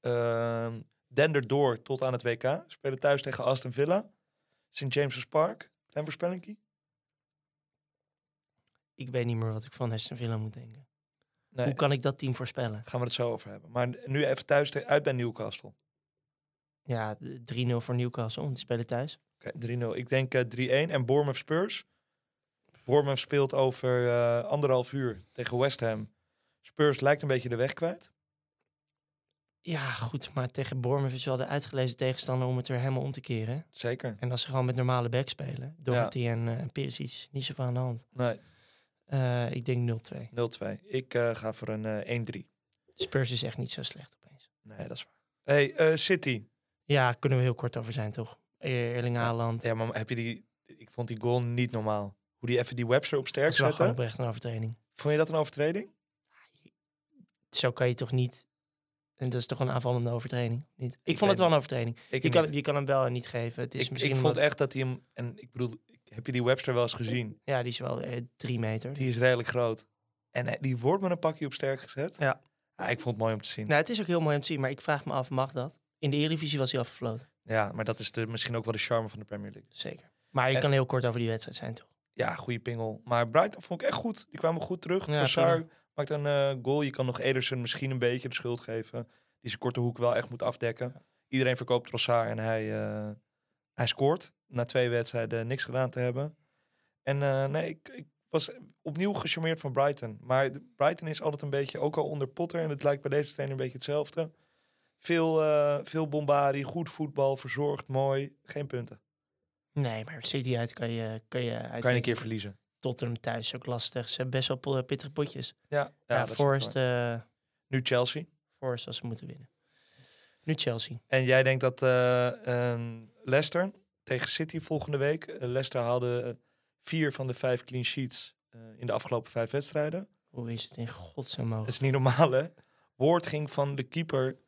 Speaker 2: ehm dendert door tot aan het WK. Spelen thuis tegen Aston Villa. St. James's Park. Klein voorspellingje.
Speaker 3: Ik weet niet meer wat ik van Aston Villa moet denken.
Speaker 2: Nee,
Speaker 3: Hoe kan ik dat team voorspellen?
Speaker 2: gaan we het zo over hebben. Maar nu even thuis uit bij Newcastle.
Speaker 3: Ja, de 3-0 voor Newcastle, want die spelen thuis.
Speaker 2: Oké, 3-0. Ik denk eh, 3-1. En Bournemouth Spurs. Bournemouth speelt over eh, anderhalf uur tegen West Ham. Spurs lijkt een beetje de weg kwijt.
Speaker 3: Ja, goed, maar tegen Bournemouth is wel de uitgelezen tegenstander om het weer helemaal om te keren.
Speaker 2: Zeker.
Speaker 3: En als ze gewoon met normale back spelen, Doherty en uh, Perisic, niet zoveel aan de hand.
Speaker 2: Nee,
Speaker 3: Uh, ik denk 0-2.
Speaker 2: 0-2. Ik eh, ga voor een eh 1-3.
Speaker 3: Spurs is echt niet zo slecht opeens.
Speaker 2: Nee, dat is waar. Hey, eh, City.
Speaker 3: Ja, kunnen we heel kort over zijn, toch? E- Erling Haaland.
Speaker 2: Ja, maar heb je die... Ik vond die goal niet normaal. Hoe die even die Webster op
Speaker 3: dat
Speaker 2: sterk zette.
Speaker 3: oprecht een overtreding.
Speaker 2: Vond je dat een overtreding?
Speaker 3: Zo kan je toch niet... En dat is toch een aanvallende overtreding? Niet? Ik,
Speaker 2: Ik
Speaker 3: vond het wel een overtreding.
Speaker 2: Ik,
Speaker 3: Je kan,
Speaker 2: niet.
Speaker 3: je kan hem wel en niet geven. Het is
Speaker 2: ik,
Speaker 3: misschien
Speaker 2: ik vond echt dat hij hem... En ik bedoel, heb je die Webster wel eens gezien?
Speaker 3: Ja, die is wel eh, drie meter.
Speaker 2: Die is redelijk groot. En eh, die wordt met een pakje op sterk gezet.
Speaker 3: Ja.
Speaker 2: ik vond het mooi om te zien.
Speaker 3: Nou, het is ook heel mooi om te zien, maar ik vraag me af, mag dat? In de Eredivisie was hij afgefloten.
Speaker 2: Ja, maar dat is de, misschien ook wel de charme van de Premier League.
Speaker 3: Zeker. Maar je
Speaker 2: En-
Speaker 3: kan heel kort over die wedstrijd zijn, toch?
Speaker 2: Ja, goede pingel. Maar Brighton vond ik echt goed. Die kwamen goed terug.
Speaker 3: Ja,
Speaker 2: Trossard maakt een eh, goal. Je kan nog Ederson misschien een beetje de schuld geven. Die zijn korte hoek wel echt moet afdekken. Iedereen verkoopt Trossard en hij, eh, hij scoort. Na twee wedstrijden niks gedaan te hebben. En eh, nee, ik, ik was opnieuw gecharmeerd van Brighton. Maar Brighton is altijd een beetje, ook al onder Potter... en het lijkt bij deze trainer een beetje hetzelfde. Veel, eh veel bombardie, goed voetbal, verzorgd, mooi. Geen punten.
Speaker 3: Nee, maar City uit kan je, kan je uit.
Speaker 2: Kan je een keer verliezen.
Speaker 3: Tottenham thuis is ook lastig. Ze hebben best wel pittige potjes.
Speaker 2: Ja,
Speaker 3: Ja,
Speaker 2: dat is ook
Speaker 3: Forest, eh
Speaker 2: Nu Chelsea.
Speaker 3: Forest als ze moeten winnen. Nu Chelsea.
Speaker 2: En jij denkt dat eh, ehm, Leicester tegen City volgende week. Leicester haalde vier van de vijf clean sheets eh, in de afgelopen vijf wedstrijden.
Speaker 3: Hoe is het in godsnaam
Speaker 2: Dat
Speaker 3: mogelijk?
Speaker 2: is niet normaal, hè? Woord ging van de keeper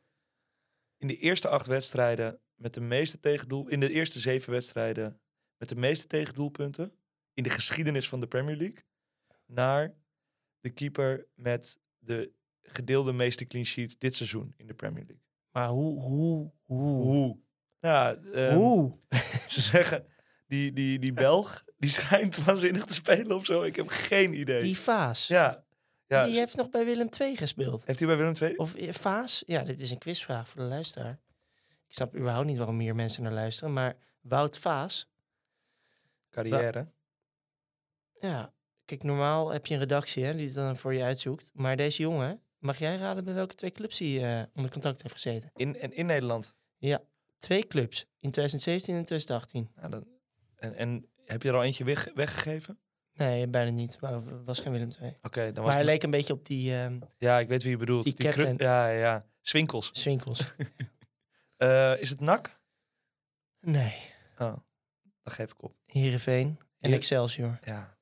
Speaker 2: in de eerste acht wedstrijden met de meeste tegendoel... In de eerste zeven wedstrijden met de meeste tegendoelpunten in de geschiedenis van de Premier League... naar de keeper met de gedeelde meeste clean sheets dit seizoen in de Premier League.
Speaker 3: Maar hoe, hoe, hoe,
Speaker 2: Hoe? Ja, ehm,
Speaker 3: hoe?
Speaker 2: Ze zeggen, die, die, die Belg, die schijnt waanzinnig te spelen of zo. Ik heb geen idee.
Speaker 3: Die Vaas.
Speaker 2: ja. Ja
Speaker 3: die heeft nog bij Willem II gespeeld.
Speaker 2: heeft hij bij Willem II?
Speaker 3: Of eh, Vaas? Ja, dit is een quizvraag voor de luisteraar. Ik snap überhaupt niet waarom hier mensen naar luisteren. Maar Wout Vaas,
Speaker 2: Carrière.
Speaker 3: ja. Kijk, normaal heb je een redactie hè, die het dan voor je uitzoekt. Maar deze jongen, mag jij raden bij welke twee clubs hij eh, onder contract heeft gezeten?
Speaker 2: In, en in Nederland.
Speaker 3: Twee clubs, in 2017 en 2018.
Speaker 2: Nou, dan, en, en heb je er al eentje weg, weggegeven?
Speaker 3: Nee, bijna niet. Maar het was geen Willem II.
Speaker 2: Oké, dan was
Speaker 3: Maar hij leek een beetje op die ehm
Speaker 2: Ja, ik weet wie je bedoelt.
Speaker 3: Die captain.
Speaker 2: ja, ja. Swinkels.
Speaker 3: Swinkels.
Speaker 2: Eh, is het NAC?
Speaker 3: nee,
Speaker 2: Oh, dan geef ik op.
Speaker 3: Heerenveen en
Speaker 2: Hier-
Speaker 3: Excelsior.
Speaker 2: Ja.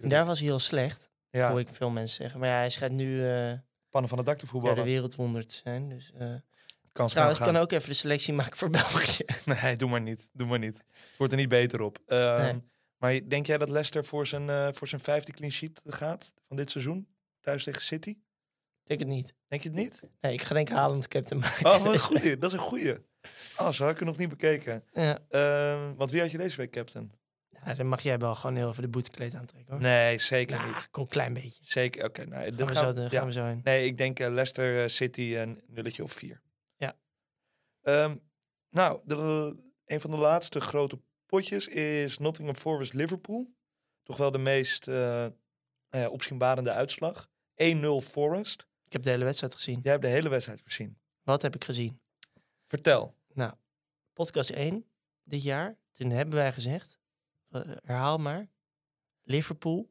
Speaker 3: En daar was hij heel slecht,
Speaker 2: ja,
Speaker 3: hoor ik veel mensen zeggen. Maar ja, hij schijnt nu eh
Speaker 2: pannen van het dak te
Speaker 3: ja,
Speaker 2: voetballen.
Speaker 3: de wereldwonder te zijn. Dus, eh,
Speaker 2: kan
Speaker 3: trouwens, ik kan ook even de selectie maken voor België.
Speaker 2: Nee, doe maar niet. Doe maar niet. Het wordt er niet beter op. Ehm,
Speaker 3: Nee.
Speaker 2: Maar denk jij dat Leicester voor zijn, eh, voor zijn vijfde clean sheet gaat van dit seizoen? Thuis tegen City?
Speaker 3: Ik denk het niet.
Speaker 2: Denk je het niet?
Speaker 3: Nee, ik ga denk ik Haaland captain maken.
Speaker 2: Oh, wat een goeie. Dat is een goeie. Oh, zo had ik het nog niet bekeken.
Speaker 3: ja.
Speaker 2: Ehm, want wie had je deze week captain?
Speaker 3: ja, dan mag jij wel gewoon heel even de boetekleed aantrekken, hoor.
Speaker 2: Nee, zeker niet.
Speaker 3: kom een klein beetje.
Speaker 2: Zeker, oké. nou,
Speaker 3: Gaan
Speaker 2: dat
Speaker 3: we,
Speaker 2: gaan
Speaker 3: zo, gaan
Speaker 2: ja.
Speaker 3: we zo in.
Speaker 2: Nee, ik denk eh, Leicester eh, City een nulletje of vier.
Speaker 3: Ja.
Speaker 2: Ehm, nou, de, een van de laatste grote potjes is Nottingham Forest Liverpool. Toch wel de meest ja, opzienbarende uitslag. 1-0 Forest.
Speaker 3: Ik heb de hele wedstrijd gezien.
Speaker 2: Jij hebt de hele wedstrijd gezien.
Speaker 3: Wat heb ik gezien?
Speaker 2: Vertel.
Speaker 3: Nou, podcast 1 dit jaar. Toen hebben wij gezegd, herhaal maar, Liverpool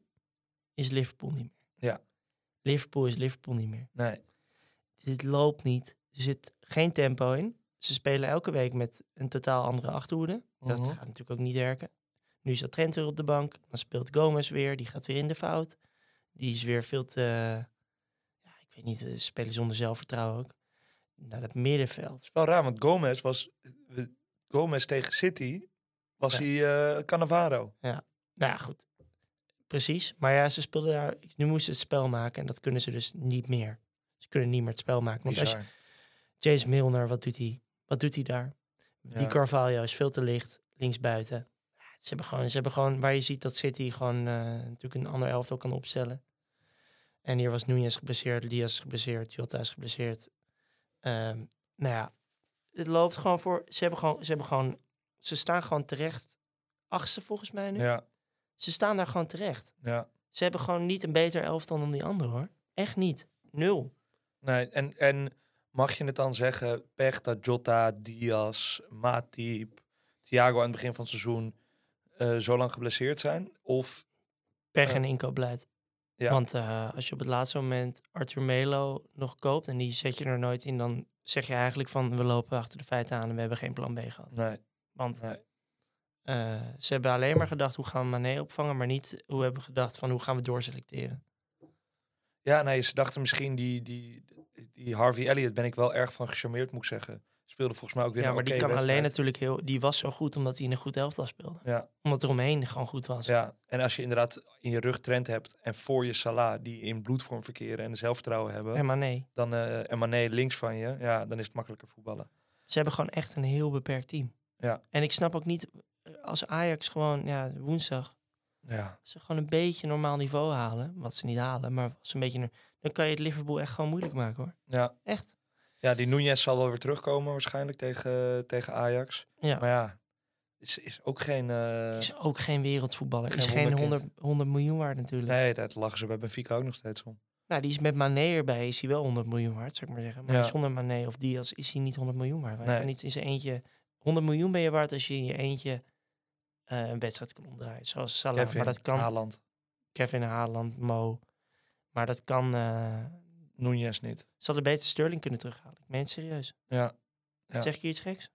Speaker 3: is Liverpool niet meer.
Speaker 2: Ja.
Speaker 3: Liverpool is Liverpool niet meer.
Speaker 2: Nee.
Speaker 3: Dit loopt niet. Er zit geen tempo in. Ze spelen elke week met een totaal andere achterhoede. Dat
Speaker 2: Mhm.
Speaker 3: gaat natuurlijk ook niet werken. Nu is dat Trent weer op de bank. Dan speelt Gomez weer. Die gaat weer in de fout. Die is weer veel te... ja, ik weet niet, eh, spelen zonder zelfvertrouwen ook. Naar dat middenveld.
Speaker 2: Wel raar, want Gomez was... Gomez tegen City was
Speaker 3: Ja.
Speaker 2: hij eh Cannavaro.
Speaker 3: Nou ja, goed. Precies. Maar ja, ze speelden daar... Nu moesten ze het spel maken. En dat kunnen ze dus niet meer. Ze kunnen niet meer het spel maken. Want als je,
Speaker 2: Bizar.
Speaker 3: James Milner, wat doet hij? Wat doet hij daar? Die. Carvalho is veel te licht, linksbuiten. Ze hebben gewoon, ze hebben gewoon, waar je ziet dat City gewoon eh, natuurlijk een ander elftal kan opstellen. En hier was Nunez geblesseerd, Diaz geblesseerd, Jota is geblesseerd. Ehm, nou ja, het loopt gewoon voor. Ze hebben gewoon, ze hebben gewoon, ze staan gewoon terecht. Achtste volgens mij nu.
Speaker 2: Ja,
Speaker 3: Ze staan daar gewoon terecht.
Speaker 2: ja.
Speaker 3: Ze hebben gewoon niet een beter elftal dan die anderen hoor. Echt niet. Nul.
Speaker 2: Nee, en, en mag je het dan zeggen, pech dat Jota, Diaz, Matip, Thiago aan het begin van het seizoen eh, zo lang geblesseerd zijn? Of,
Speaker 3: Pech en inkoopbeleid.
Speaker 2: Ja.
Speaker 3: Want eh, als je op het laatste moment Arthur Melo nog koopt en die zet je er nooit in, dan zeg je eigenlijk van we lopen achter de feiten aan en we hebben geen plan B gehad.
Speaker 2: nee,
Speaker 3: Want
Speaker 2: nee.
Speaker 3: eh, ze hebben alleen maar gedacht hoe gaan we Mané opvangen, maar niet hoe hebben we gedacht van hoe gaan we doorselecteren.
Speaker 2: Ja, nee, ze dachten misschien die, die, die Harvey Elliott ben ik wel erg van gecharmeerd, moet ik zeggen. Speelde volgens mij ook weer
Speaker 3: Ja, maar die kan alleen natuurlijk heel, die was zo goed omdat hij in een goed elftal speelde.
Speaker 2: Ja,
Speaker 3: Omdat er omheen gewoon goed was.
Speaker 2: ja, en als je inderdaad in je rug Trent hebt en voor je Salah, die in bloedvorm verkeren en zelfvertrouwen hebben,
Speaker 3: En Mané.
Speaker 2: dan, eh en Mané links van je, ja, dan is het makkelijker voetballen.
Speaker 3: Ze hebben gewoon echt een heel beperkt team.
Speaker 2: Ja.
Speaker 3: En ik snap ook niet, eh, als Ajax gewoon, ja, woensdag,
Speaker 2: Ja,
Speaker 3: als ze gewoon een beetje normaal niveau halen, wat ze niet halen, maar als ze een beetje, dan kan je het Liverpool echt gewoon moeilijk maken hoor.
Speaker 2: ja.
Speaker 3: Echt.
Speaker 2: ja die Nunez zal wel weer terugkomen waarschijnlijk tegen, tegen Ajax.
Speaker 3: Ja.
Speaker 2: Maar ja, is, is ook geen... eh,
Speaker 3: Is ook geen wereldvoetballer.
Speaker 2: Geen
Speaker 3: is geen
Speaker 2: wonderkind.
Speaker 3: 100, 100 miljoen waard natuurlijk.
Speaker 2: nee, dat lachen ze bij Benfica ook nog steeds om.
Speaker 3: Nou, die is met Mané erbij, is hij wel 100 miljoen waard, zou ik maar zeggen. Maar
Speaker 2: Ja.
Speaker 3: zonder Mané of Diaz is hij niet 100 miljoen waard. Hij
Speaker 2: Nee.
Speaker 3: kan niet in zijn eentje... 100 miljoen ben je waard als je in je eentje eh, een wedstrijd kan omdraaien. Zoals Salah.
Speaker 2: Kevin,
Speaker 3: maar dat kan
Speaker 2: Haaland,
Speaker 3: Kevin Haaland, Mo. Maar dat kan... eh
Speaker 2: Nunez niet.
Speaker 3: ze hadden beter Sterling kunnen terughalen. Ik meen het serieus.
Speaker 2: Ja. Ja.
Speaker 3: Zeg ik hier iets geks?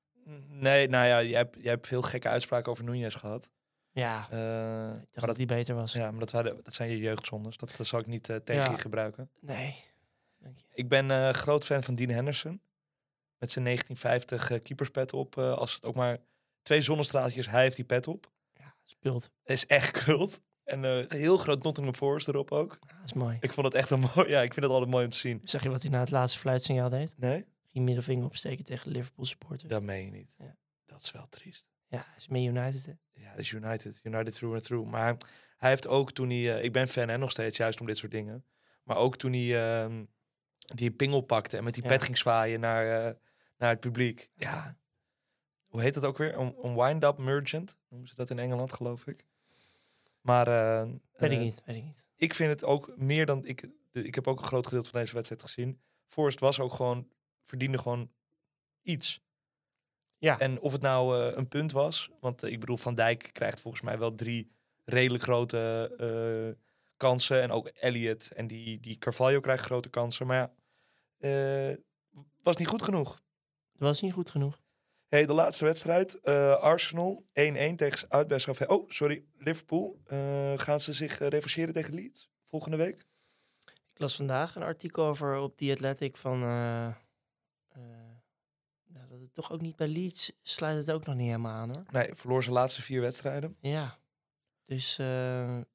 Speaker 2: Nee, nou ja, jij hebt, jij hebt veel gekke uitspraken over Nunez gehad.
Speaker 3: Ja,
Speaker 2: Eh,
Speaker 3: ik dacht
Speaker 2: maar
Speaker 3: dat hij beter was.
Speaker 2: ja, maar dat, waren, dat zijn je jeugdzondes. Dat zal ik niet tegen
Speaker 3: Ja.
Speaker 2: je gebruiken.
Speaker 3: Nee. Dank je.
Speaker 2: Ik ben eh, groot fan van Dean Henderson. Met zijn 1950 eh, keeperspet op. als het ook maar twee zonnestraaltjes, hij heeft die pet op.
Speaker 3: Ja, speelt.
Speaker 2: Is echt kult. En eh, heel groot Nottingham Forest erop ook.
Speaker 3: Ja, dat is mooi.
Speaker 2: Ik vond het echt een mooi. Ja, ik vind het altijd mooi om te zien.
Speaker 3: Zag je wat hij na het laatste fluitsignaal deed?
Speaker 2: Nee?
Speaker 3: Ging middelvinger opsteken tegen de Liverpool supporters.
Speaker 2: Dat meen je niet.
Speaker 3: Ja.
Speaker 2: Dat is wel triest.
Speaker 3: Ja, is met United. Hè?
Speaker 2: Ja, dat is United. United through and through. Maar hij heeft ook toen hij... eh, ik ben fan en nog steeds, juist om dit soort dingen. Maar ook toen hij ehm, die pingel pakte en met die
Speaker 3: Ja.
Speaker 2: pet ging zwaaien naar, eh, naar het publiek. Ja. Hoe heet dat ook weer? Een, een wind-up merchant. Noemen ze dat in Engeland, geloof ik. Maar eh,
Speaker 3: Weet ik
Speaker 2: eh,
Speaker 3: niet, weet ik niet.
Speaker 2: ik vind het ook meer dan... Ik, de- ik heb ook een groot gedeelte van deze wedstrijd gezien. Forrest was ook gewoon... Verdiende gewoon iets.
Speaker 3: Ja,
Speaker 2: En of het nou eh, een punt was, want ik bedoel, Van Dijk krijgt volgens mij wel drie redelijk grote kansen. En ook Elliot en die, die Carvalho krijgt grote kansen. Maar ja, was niet goed genoeg.
Speaker 3: Dat was niet goed genoeg.
Speaker 2: Hey, de laatste wedstrijd. eh, Arsenal 1-1 tegen uit bij. Oh, sorry. Liverpool. Eh, gaan ze zich uh, revancheren tegen Leeds volgende week?
Speaker 3: Ik las vandaag een artikel over op The Athletic van... eh, eh, nou, dat het toch ook niet bij Leeds sluit het ook nog niet helemaal aan hoor.
Speaker 2: Nee, verloor zijn laatste vier wedstrijden.
Speaker 3: Ja. Dus eh,
Speaker 2: En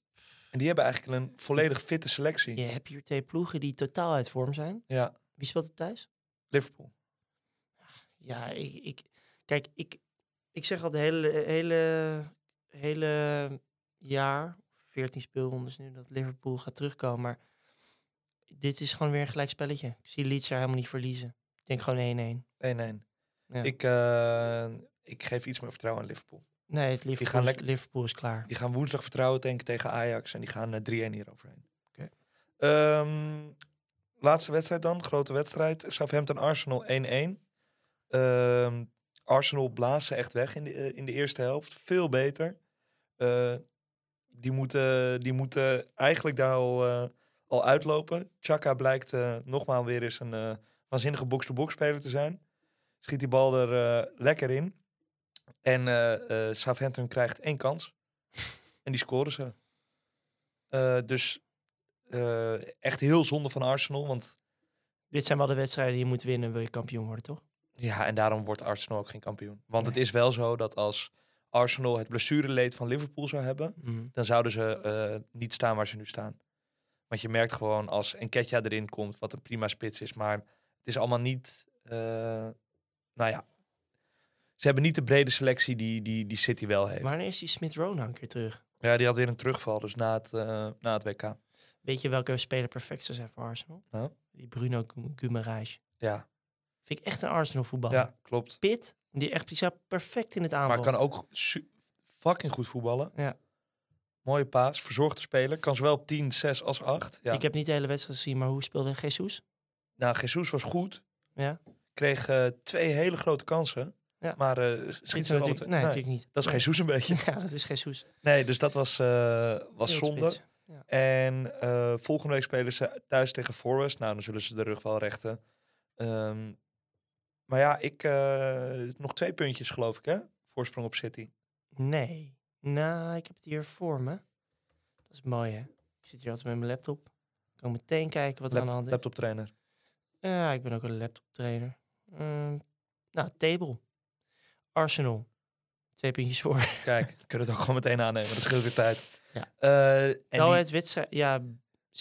Speaker 2: die hebben eigenlijk een volledig fitte selectie.
Speaker 3: je hebt hier twee ploegen die totaal uit vorm zijn.
Speaker 2: Ja,
Speaker 3: Wie speelt er thuis?
Speaker 2: Liverpool.
Speaker 3: Ja, ik, ik kijk, ik, ik zeg al de hele, hele, hele jaar, 14 speelrondes nu, dat Liverpool gaat terugkomen. Maar dit is gewoon weer een gelijk spelletje. Ik zie Leeds er helemaal niet verliezen. Ik denk gewoon 1-1.
Speaker 2: 1-1.
Speaker 3: Ja.
Speaker 2: Ik, eh, ik geef iets meer vertrouwen aan Liverpool.
Speaker 3: Nee, het Liverpool,
Speaker 2: gaan
Speaker 3: is-
Speaker 2: lekker-
Speaker 3: Liverpool is klaar.
Speaker 2: Die gaan woensdag vertrouwen denken tegen Ajax. En die gaan eh, 3-1 hier overheen.
Speaker 3: Oké.
Speaker 2: Ehm, laatste wedstrijd dan. Grote wedstrijd. Southampton-Arsenal 1-1. Ehm, Arsenal blaast ze echt weg in de, eh, in de eerste helft. Veel beter. Eh, die, moeten, die moeten eigenlijk daar al, eh, al uitlopen. Chaka blijkt nogmaals weer eens een waanzinnige box-to-box speler te zijn. Schiet die bal er lekker in. En Southampton krijgt één kans. En die scoren ze. Dus echt heel zonde van Arsenal. Want
Speaker 3: Dit zijn wel de wedstrijden die je moet winnen, wil je kampioen worden, toch?
Speaker 2: Ja, en daarom wordt Arsenal ook geen kampioen. Want het is wel zo dat als Arsenal het blessureleed van Liverpool zou hebben,
Speaker 3: Mhm.
Speaker 2: dan zouden ze eh, niet staan waar ze nu staan. Want je merkt gewoon als Enketia erin komt, wat een prima spits is, maar het is allemaal niet, eh, nou ja, ze hebben niet de brede selectie die, die, die City wel heeft.
Speaker 3: Wanneer is die Smith Rowe nou een keer terug?
Speaker 2: Ja, die had weer een terugval, dus na het, eh, na het WK.
Speaker 3: Weet je welke speler perfect zou zijn voor Arsenal?
Speaker 2: Nou?
Speaker 3: Die Bruno Gu- Guimaraes.
Speaker 2: Ja,
Speaker 3: Vind ik echt een Arsenal voetballer.
Speaker 2: ja klopt.
Speaker 3: Pit, die echt die staat perfect in het aanval.
Speaker 2: Maar kan ook fucking goed voetballen.
Speaker 3: Ja.
Speaker 2: Mooie paas, verzorgde speler. Kan zowel op 10, 6 als 8. Ja.
Speaker 3: Ik heb niet de hele wedstrijd gezien, maar hoe speelde Jesus?
Speaker 2: Nou, Jesus was goed.
Speaker 3: Ja.
Speaker 2: Kreeg eh, twee hele grote kansen.
Speaker 3: Ja.
Speaker 2: Maar eh
Speaker 3: Schiet ze natuurlijk, nee,
Speaker 2: nee,
Speaker 3: natuurlijk niet.
Speaker 2: Dat is
Speaker 3: Nee.
Speaker 2: Jesus een beetje.
Speaker 3: Ja, dat is Jesus.
Speaker 2: Nee, dus dat was, eh, was zonde.
Speaker 3: Wereldspits.
Speaker 2: En volgende week spelen ze thuis tegen Forest. Nou, dan zullen ze de rug wel rechten. Ehm, maar ja, ik... eh, nog twee puntjes geloof ik, hè? Voorsprong op City.
Speaker 3: Nee. Nou, ik heb het hier voor me. Dat is mooi, hè? Ik zit hier altijd met mijn laptop. Ik kan meteen kijken wat er aan de hand is.
Speaker 2: Laptop trainer.
Speaker 3: Ja, ik ben ook een laptop trainer. Ehm, nou, table. Arsenal. Twee puntjes voor.
Speaker 2: Kijk, we kunnen het ook gewoon meteen aannemen. Dat scheelt weer tijd.
Speaker 3: Ja.
Speaker 2: Eh, en die-
Speaker 3: het wedstrijd... Ja,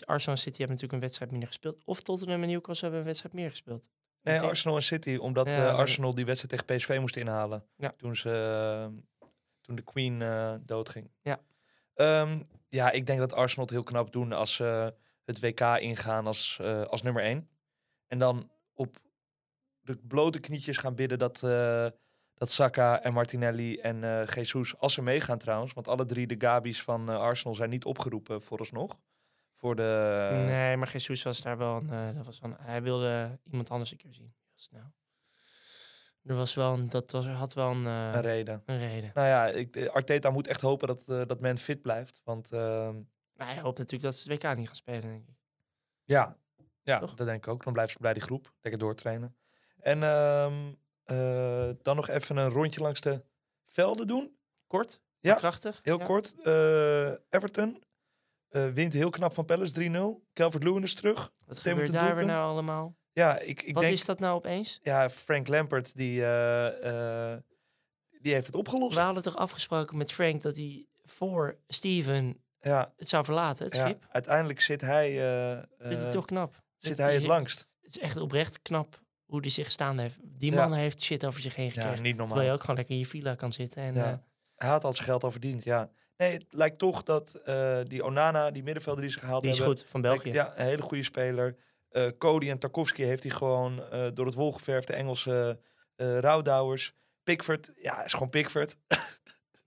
Speaker 3: Arsenal en City hebben natuurlijk een wedstrijd minder gespeeld. Of Tottenham en Newcastle hebben een wedstrijd meer gespeeld.
Speaker 2: Nee, Arsenal en City, omdat
Speaker 3: Ja,
Speaker 2: eh, Arsenal die wedstrijd tegen PSV moest inhalen.
Speaker 3: Ja.
Speaker 2: Toen, ze, eh, toen de Queen eh, doodging.
Speaker 3: Ja.
Speaker 2: Ehm, ja, ik denk dat Arsenal het heel knap doen als ze het WK ingaan als, als nummer 1. En dan op de blote knietjes gaan bidden dat, dat Saka en Martinelli en Jesus, als ze meegaan trouwens, want alle drie de Gabi's van Arsenal zijn niet opgeroepen vooralsnog. Voor de...
Speaker 3: nee, maar Jesus was daar wel een... eh, dat was wel een- hij wilde iemand anders een keer zien. Snel. Er was wel een... Dat was, had wel een, eh,
Speaker 2: een reden.
Speaker 3: een reden.
Speaker 2: Nou ja, ik, Arteta moet echt hopen dat, eh, dat men fit blijft. Want ehm,
Speaker 3: Maar hij hoopt natuurlijk dat ze het WK niet gaan spelen, denk ik.
Speaker 2: ja, ja
Speaker 3: Toch?
Speaker 2: dat denk ik ook. Dan blijven ze bij die groep. Lekker doortrainen. En ehm, eh, dan nog even een rondje langs de velden doen.
Speaker 3: Kort?
Speaker 2: Ja,
Speaker 3: krachtig?
Speaker 2: Heel
Speaker 3: ja.
Speaker 2: kort. Everton eh, wint heel knap van Palace 3-0. Calvert-Lewin is terug.
Speaker 3: Wat gebeurt daar weer nou allemaal?
Speaker 2: Ja, ik, ik
Speaker 3: Wat
Speaker 2: denk...
Speaker 3: is dat nou opeens?
Speaker 2: Ja, Frank Lampert, die, eh, eh, die heeft het opgelost.
Speaker 3: We hadden toch afgesproken met Frank dat hij voor Steven
Speaker 2: Ja,
Speaker 3: het zou verlaten, het
Speaker 2: ja,
Speaker 3: schip?
Speaker 2: uiteindelijk zit hij,
Speaker 3: Dit is toch knap.
Speaker 2: zit hij het langst.
Speaker 3: Het is echt oprecht knap hoe hij zich staan heeft. Die
Speaker 2: Ja.
Speaker 3: man heeft shit over zich heen
Speaker 2: Ja,
Speaker 3: gekregen.
Speaker 2: niet normaal.
Speaker 3: terwijl je ook gewoon lekker in je villa kan zitten. En,
Speaker 2: Ja. Hij had al zijn geld al verdiend, ja. Nee, het lijkt toch dat eh, die Onana, die middenvelder die ze gehaald
Speaker 3: die is
Speaker 2: hebben...
Speaker 3: goed, van België.
Speaker 2: Ja, een hele goede speler. Eh Cody en Tarkovsky heeft hij gewoon eh, door het wol geverfd. De Engelse eh rouwdouwers. Pickford, ja, is gewoon Pickford.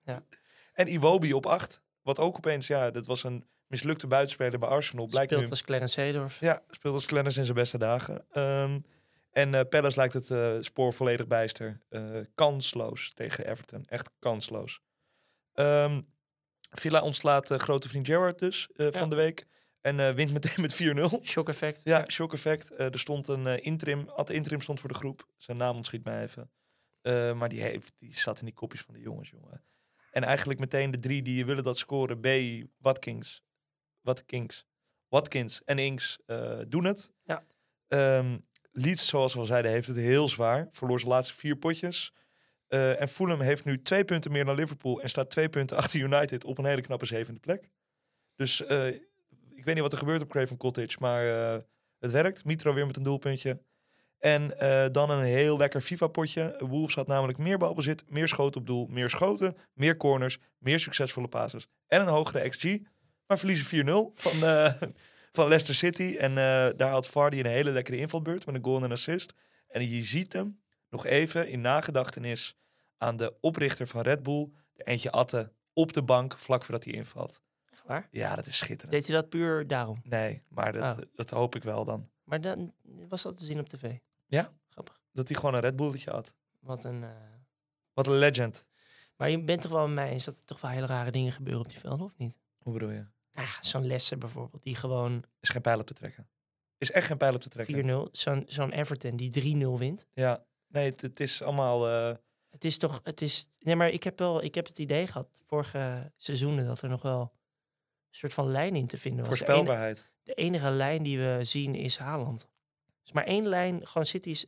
Speaker 3: Ja.
Speaker 2: En Iwobi op acht. Wat ook opeens, ja, dat was een mislukte buitenspeler bij Arsenal. Blijkt
Speaker 3: Speelt
Speaker 2: nu,
Speaker 3: als Clarence Seedorf.
Speaker 2: ja, speelt als Clenners in zijn beste dagen. Ehm, en eh Palace lijkt het spoor volledig bijster. Kansloos tegen Everton. Echt kansloos. Ehm, Villa ontslaat uh, grote vriend Gerard dus ja. van de week. En uh, wint meteen met 4-0.
Speaker 3: Shock effect.
Speaker 2: Ja, shock effect. er stond een interim, Ad interim stond voor de groep. Zijn naam ontschiet mij even. maar die, heeft, die zat in die kopjes van de jongens, jongen. En eigenlijk meteen de drie die je willen dat scoren. B, Watkins, Watkins, Watkins en Inks doen het.
Speaker 3: Ja.
Speaker 2: Um, Leeds, zoals we al zeiden, heeft het heel zwaar. Verloor zijn laatste vier potjes. Uh, en Fulham heeft nu twee punten meer dan Liverpool en staat twee punten achter United op een hele knappe zevende plek. Dus uh, ik weet niet wat er gebeurt op Craven Cottage, maar uh, het werkt. Mitro weer met een doelpuntje. En dan een heel lekker FIFA-potje. Wolves had namelijk meer balbezit, meer schoten op doel, meer schoten, meer corners, meer succesvolle passes en een hogere XG. Maar verliezen 4-0 van, van Leicester City. En daar had Vardy een hele lekkere invalbeurt met een goal en een assist. En je ziet hem nog even in nagedachtenis aan de oprichter van Red Bull. Er eentje atten op de bank vlak voordat hij invalt.
Speaker 3: Echt waar?
Speaker 2: Ja, dat is schitterend.
Speaker 3: Deed hij dat puur daarom?
Speaker 2: Nee, maar dat, oh. dat hoop ik wel dan.
Speaker 3: Maar dan was dat te zien op tv?
Speaker 2: Ja.
Speaker 3: Grappig.
Speaker 2: Dat hij gewoon een Red Bulletje had.
Speaker 3: Wat een... Uh...
Speaker 2: Wat een legend.
Speaker 3: Maar je bent toch wel met mij eens dat er toch wel hele rare dingen gebeuren op die velden, of niet?
Speaker 2: Hoe bedoel je?
Speaker 3: Ah, zo'n lessen bijvoorbeeld, die gewoon...
Speaker 2: Is geen pijl op te trekken. Is echt geen pijl op te trekken.
Speaker 3: 4-0. Zo'n zo'n Everton die 3-0 wint.
Speaker 2: Ja. Nee, het, het is allemaal... Uh...
Speaker 3: Het is toch, het is, nee, maar ik heb wel, ik heb het idee gehad vorige seizoenen dat er nog wel een soort van lijn in te vinden was.
Speaker 2: Voorspelbaarheid.
Speaker 3: De enige, lijn die we zien is Haaland. Dus maar één lijn, gewoon City's.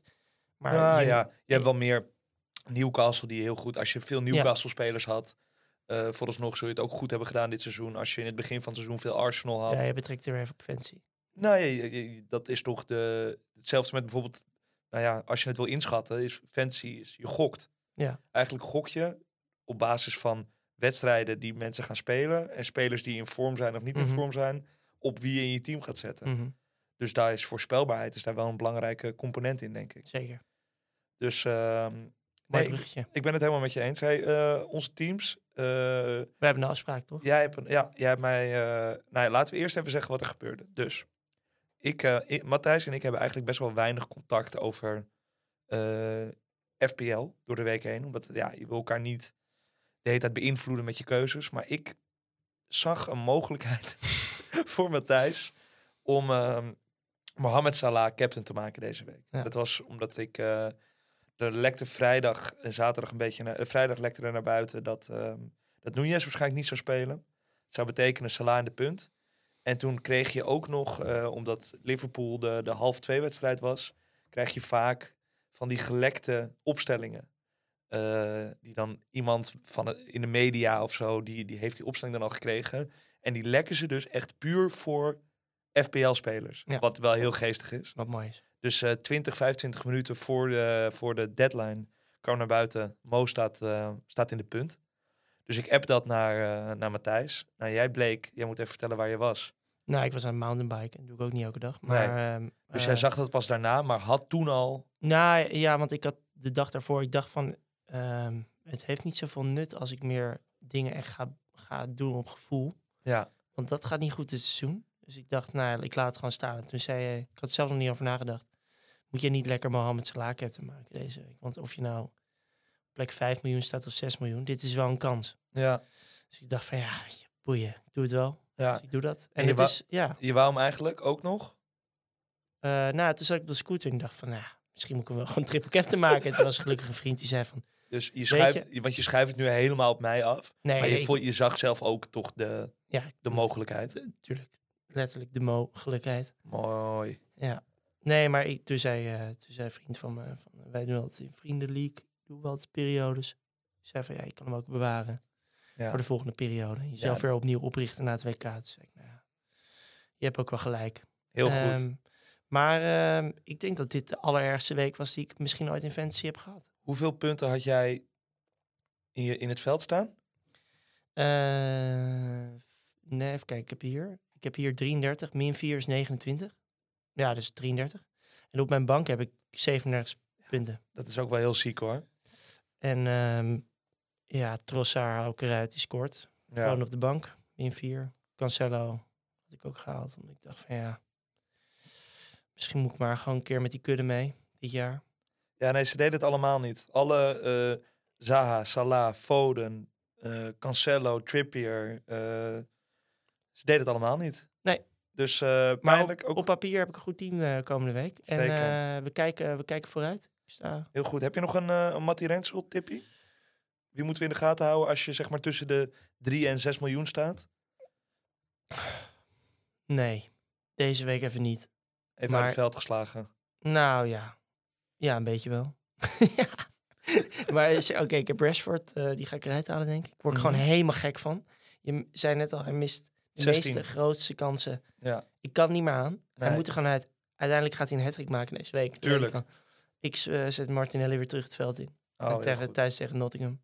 Speaker 3: Maar
Speaker 2: ja, je, ja, je hebt wel meer Newcastle die heel goed. Als je veel Newcastle-spelers had, uh, vooralsnog zul je het ook goed hebben gedaan dit seizoen. Als je in het begin van het seizoen veel Arsenal had.
Speaker 3: Ja, je betrekt er even op fancy.
Speaker 2: Nou, ja, dat is toch de, hetzelfde met bijvoorbeeld, nou ja, als je het wil inschatten, is fancy, is je gokt.
Speaker 3: Ja.
Speaker 2: Eigenlijk gok je op basis van wedstrijden die mensen gaan spelen en spelers die in vorm zijn of niet in mhm. vorm zijn, op wie je in je team gaat zetten.
Speaker 3: Mhm.
Speaker 2: Dus daar is voorspelbaarheid is daar wel een belangrijke component in, denk ik.
Speaker 3: Zeker.
Speaker 2: Dus uh,
Speaker 3: nee,
Speaker 2: ik, ben het helemaal met je eens. Hey, uh, onze teams. Uh,
Speaker 3: we hebben een afspraak, toch?
Speaker 2: Jij hebt, een, ja, jij hebt mij. Uh, nou ja, laten we eerst even zeggen wat er gebeurde. Dus, ik, ik, Matthijs en ik hebben eigenlijk best wel weinig contact over FPL door de week heen. Omdat ja, je wil elkaar niet de hele tijd beïnvloeden met je keuzes. Maar ik zag een mogelijkheid voor Matthijs om uh, Mohamed Salah captain te maken deze week. Dat was omdat ik... Uh, er lekte vrijdag en zaterdag een beetje... Naar, uh, vrijdag lekte er naar buiten dat, uh, dat Nunez waarschijnlijk niet zou spelen. Het zou betekenen Salah in de punt. En toen kreeg je ook nog, eh, omdat Liverpool de, de half twee wedstrijd was... krijg je vaak van die gelekte opstellingen. Uh, die dan iemand van in de media of zo, die, die heeft die opstelling dan al gekregen. En die lekken ze dus echt puur voor FPL-spelers.
Speaker 3: Ja.
Speaker 2: Wat wel heel geestig is.
Speaker 3: Wat mooi is.
Speaker 2: Dus uh, 20, 25 minuten voor de, voor de deadline kwam naar buiten. Mo staat, uh, staat in de punt. Dus ik app dat naar, naar Matthijs. Nou, jij bleek, jij moet even vertellen waar je was.
Speaker 3: Nou, ik was aan het mountainbiken. Dat doe ik ook niet elke dag. Maar, nee.
Speaker 2: Ehm, dus jij zag dat pas daarna, maar had toen al...
Speaker 3: Nou ja, want ik had de dag daarvoor, ik dacht van, um, het heeft niet zoveel nut als ik meer dingen echt ga, ga doen op gevoel.
Speaker 2: Ja.
Speaker 3: Want dat gaat niet goed dit seizoen. Dus ik dacht, nou, ik laat het gewoon staan. En toen zei je, ik had zelf nog niet over nagedacht. Moet je niet lekker Mohamed Salah te maken deze week? Want of je nou plek 5 miljoen staat of 6 miljoen, dit is wel een kans.
Speaker 2: Ja.
Speaker 3: Dus ik dacht van, ja, boeien, ik doe het wel.
Speaker 2: Ja.
Speaker 3: Dus ik doe dat.
Speaker 2: En, en het is, ja. Je wou hem eigenlijk ook nog?
Speaker 3: Uh, nou, toen zat ik op de scooter en ik dacht van, nou, misschien moet ik hem wel gewoon triple captain maken. en toen was gelukkig een vriend die zei van...
Speaker 2: Dus je schuift, je, want je schuift het nu helemaal op mij af.
Speaker 3: Nee,
Speaker 2: maar je,
Speaker 3: ik,
Speaker 2: voel, je zag zelf ook toch de,
Speaker 3: ja,
Speaker 2: de mogelijkheid.
Speaker 3: Tuurlijk. Letterlijk de mogelijkheid.
Speaker 2: Mooi.
Speaker 3: Ja. Nee, maar ik, toen, zei, uh, toen zei een vriend van me, van, wij doen altijd in Vriendenleague, doen we altijd periodes. Ik zei van, ja, je kan hem ook bewaren ja. voor de volgende periode. Jezelf ja. weer opnieuw oprichten na het WK. Dus ik, nou ja, je hebt ook wel gelijk.
Speaker 2: Heel um, goed.
Speaker 3: Maar uh, ik denk dat dit de allerergste week was die ik misschien ooit in fantasy heb gehad.
Speaker 2: Hoeveel punten had jij in, je, in het veld staan?
Speaker 3: Uh, nee, even kijken. Ik heb hier, ik heb hier 33, min 4 is 29. Ja, dus 33. En op mijn bank heb ik 37 punten.
Speaker 2: Dat is ook wel heel ziek hoor.
Speaker 3: En um, ja, Trossard ik eruit, die scoort. Ja. Gewoon op de bank, min 4. Cancelo had ik ook gehaald, omdat ik dacht van ja... Misschien moet ik maar gewoon een keer met die kudde mee, dit jaar.
Speaker 2: Ja, nee, ze deden het allemaal niet. Alle uh, Zaha, Salah, Foden, eh, Cancelo, Trippier. eh, ze deden het allemaal niet.
Speaker 3: Nee.
Speaker 2: Dus eh
Speaker 3: Maar op,
Speaker 2: ook
Speaker 3: op papier heb ik een goed team eh, komende week. En
Speaker 2: Zeker.
Speaker 3: eh, we, kijken, we kijken vooruit. Ik sta
Speaker 2: heel goed. Heb je nog een, eh een Matty Rensel tippie? Wie moeten we in de gaten houden als je zeg maar tussen de 3 en 6 miljoen staat?
Speaker 3: Nee, deze week even niet.
Speaker 2: Even
Speaker 3: Maar-
Speaker 2: uit het veld geslagen.
Speaker 3: Nou ja, ja, een beetje wel. ja. Maar oké, ik heb Rashford, eh, die ga ik eruit halen, denk ik. Word ik
Speaker 2: Mhm.
Speaker 3: gewoon helemaal gek van. Je zei net al, hij mist de
Speaker 2: 16.
Speaker 3: meeste grootste kansen.
Speaker 2: Ja,
Speaker 3: Ik kan niet meer aan. Hij
Speaker 2: Nee.
Speaker 3: moet er gewoon uit. Uiteindelijk gaat hij een hat maken deze week.
Speaker 2: Tuurlijk.
Speaker 3: Ik, eh, zet Martinelli weer terug het veld in.
Speaker 2: oh,
Speaker 3: En tegen, thuis tegen Nottingham.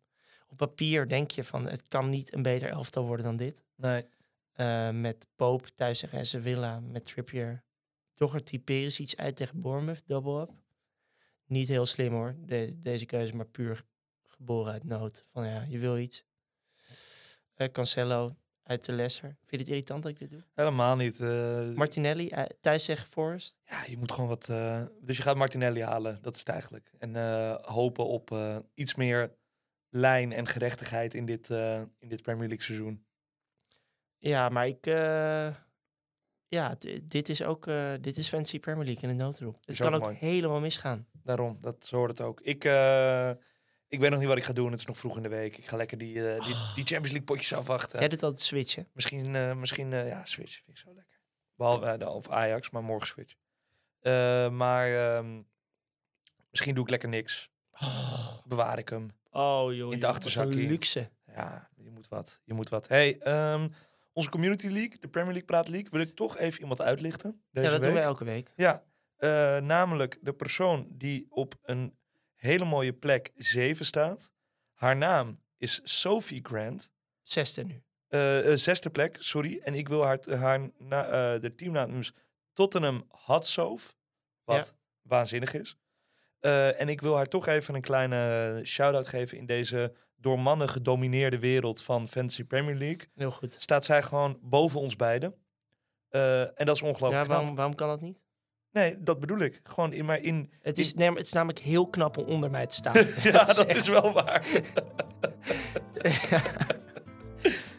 Speaker 3: Op papier denk je van, het kan niet een beter elftal worden dan dit.
Speaker 2: Nee,
Speaker 3: Eh, met Pope thuis tegen Sevilla, met Trippier. Doherty Perisic iets uit tegen Bournemouth, double up. Niet heel slim hoor, de- deze keuze, maar puur geboren uit nood. Van ja, je wil iets. Eh, Cancelo uit de Leicester. Vind je het irritant dat ik dit doe?
Speaker 2: helemaal niet. eh,
Speaker 3: Martinelli thuis tegen Forest.
Speaker 2: Ja, je moet gewoon wat. dus je gaat Martinelli halen, dat is het eigenlijk. En hopen op iets meer lijn en gerechtigheid in dit, eh, in dit Premier League seizoen.
Speaker 3: Ja, maar ik... eh, ja, dit is ook eh, dit is Fantasy Premier League in de noodroep. Het kan
Speaker 2: ook mooi.
Speaker 3: helemaal misgaan.
Speaker 2: Daarom, dat hoort het ook. Ik, ik weet nog niet wat ik ga doen. Het is nog vroeg in de week. Ik ga lekker die, die, die Champions League potjes afwachten.
Speaker 3: Jij doet altijd switchen.
Speaker 2: Misschien, misschien ja, Switch vind ik zo lekker. Behalve eh, de- of Ajax, maar morgen Switch. Maar ehm, misschien doe ik lekker niks. Bewaar ik hem.
Speaker 3: Oh joh,
Speaker 2: het
Speaker 3: joh,
Speaker 2: achterzakje.
Speaker 3: luxe.
Speaker 2: Ja, je moet wat. Je moet wat. Hey, ehm, onze Community League, de Premier League Praat League, wil ik toch even iemand uitlichten. Deze
Speaker 3: ja, dat
Speaker 2: week.
Speaker 3: doen we elke week.
Speaker 2: Ja, eh, namelijk de persoon die op een hele mooie plek 7 staat. Haar naam is Sophie Grant.
Speaker 3: Zesde nu.
Speaker 2: Eh, zesde plek, sorry. En ik wil haar, haar na, de teamnaam Tottenham Hotstove. Wat waanzinnig is. Eh, en ik wil haar toch even een kleine shout-out geven in deze door mannen gedomineerde wereld van Fantasy Premier League.
Speaker 3: Heel goed.
Speaker 2: Staat zij gewoon boven ons beiden. Eh, en dat is ongelooflijk
Speaker 3: Ja, waarom, waarom kan dat niet?
Speaker 2: Nee, dat bedoel ik. Gewoon in, maar in,
Speaker 3: Het is, nee, het is namelijk heel knap om onder mij te staan.
Speaker 2: ja, dat
Speaker 3: echt-
Speaker 2: is wel waar.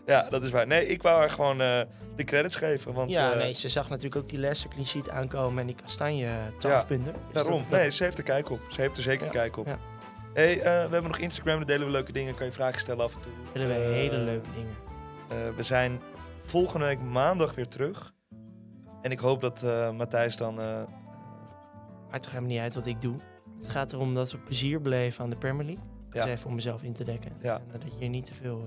Speaker 2: ja, dat is waar. Nee, ik wou haar gewoon eh, de credits geven. Want,
Speaker 3: ja,
Speaker 2: eh,
Speaker 3: nee, ze zag natuurlijk ook die Leicester clean sheet aankomen en die Kastanje eh, 12
Speaker 2: Ja,
Speaker 3: punten. Dus
Speaker 2: Daarom.
Speaker 3: dat- dat-
Speaker 2: Nee, ze heeft er kijk op. Ze heeft er zeker
Speaker 3: Ja,
Speaker 2: kijk op.
Speaker 3: ja.
Speaker 2: Hey, eh, we hebben nog Instagram, daar delen we leuke dingen. Kan je vragen stellen af en toe.
Speaker 3: willen we
Speaker 2: Eh,
Speaker 3: hele leuke dingen.
Speaker 2: we zijn volgende week maandag weer terug. En ik hoop dat Matthijs dan...
Speaker 3: Maakt toch helemaal niet uit wat ik doe. Het gaat erom dat we plezier beleven aan de Premier League. Dat
Speaker 2: Ja.
Speaker 3: even om mezelf in te dekken.
Speaker 2: Ja.
Speaker 3: En dat je je niet te veel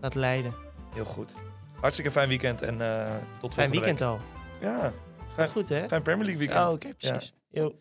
Speaker 3: laat leiden.
Speaker 2: heel goed. Hartstikke fijn weekend en eh, tot volgende
Speaker 3: Fijn weekend al.
Speaker 2: Ja,
Speaker 3: Gaat goed, hè?
Speaker 2: fijn Premier League weekend.
Speaker 3: Oh, oké, precies. Yo.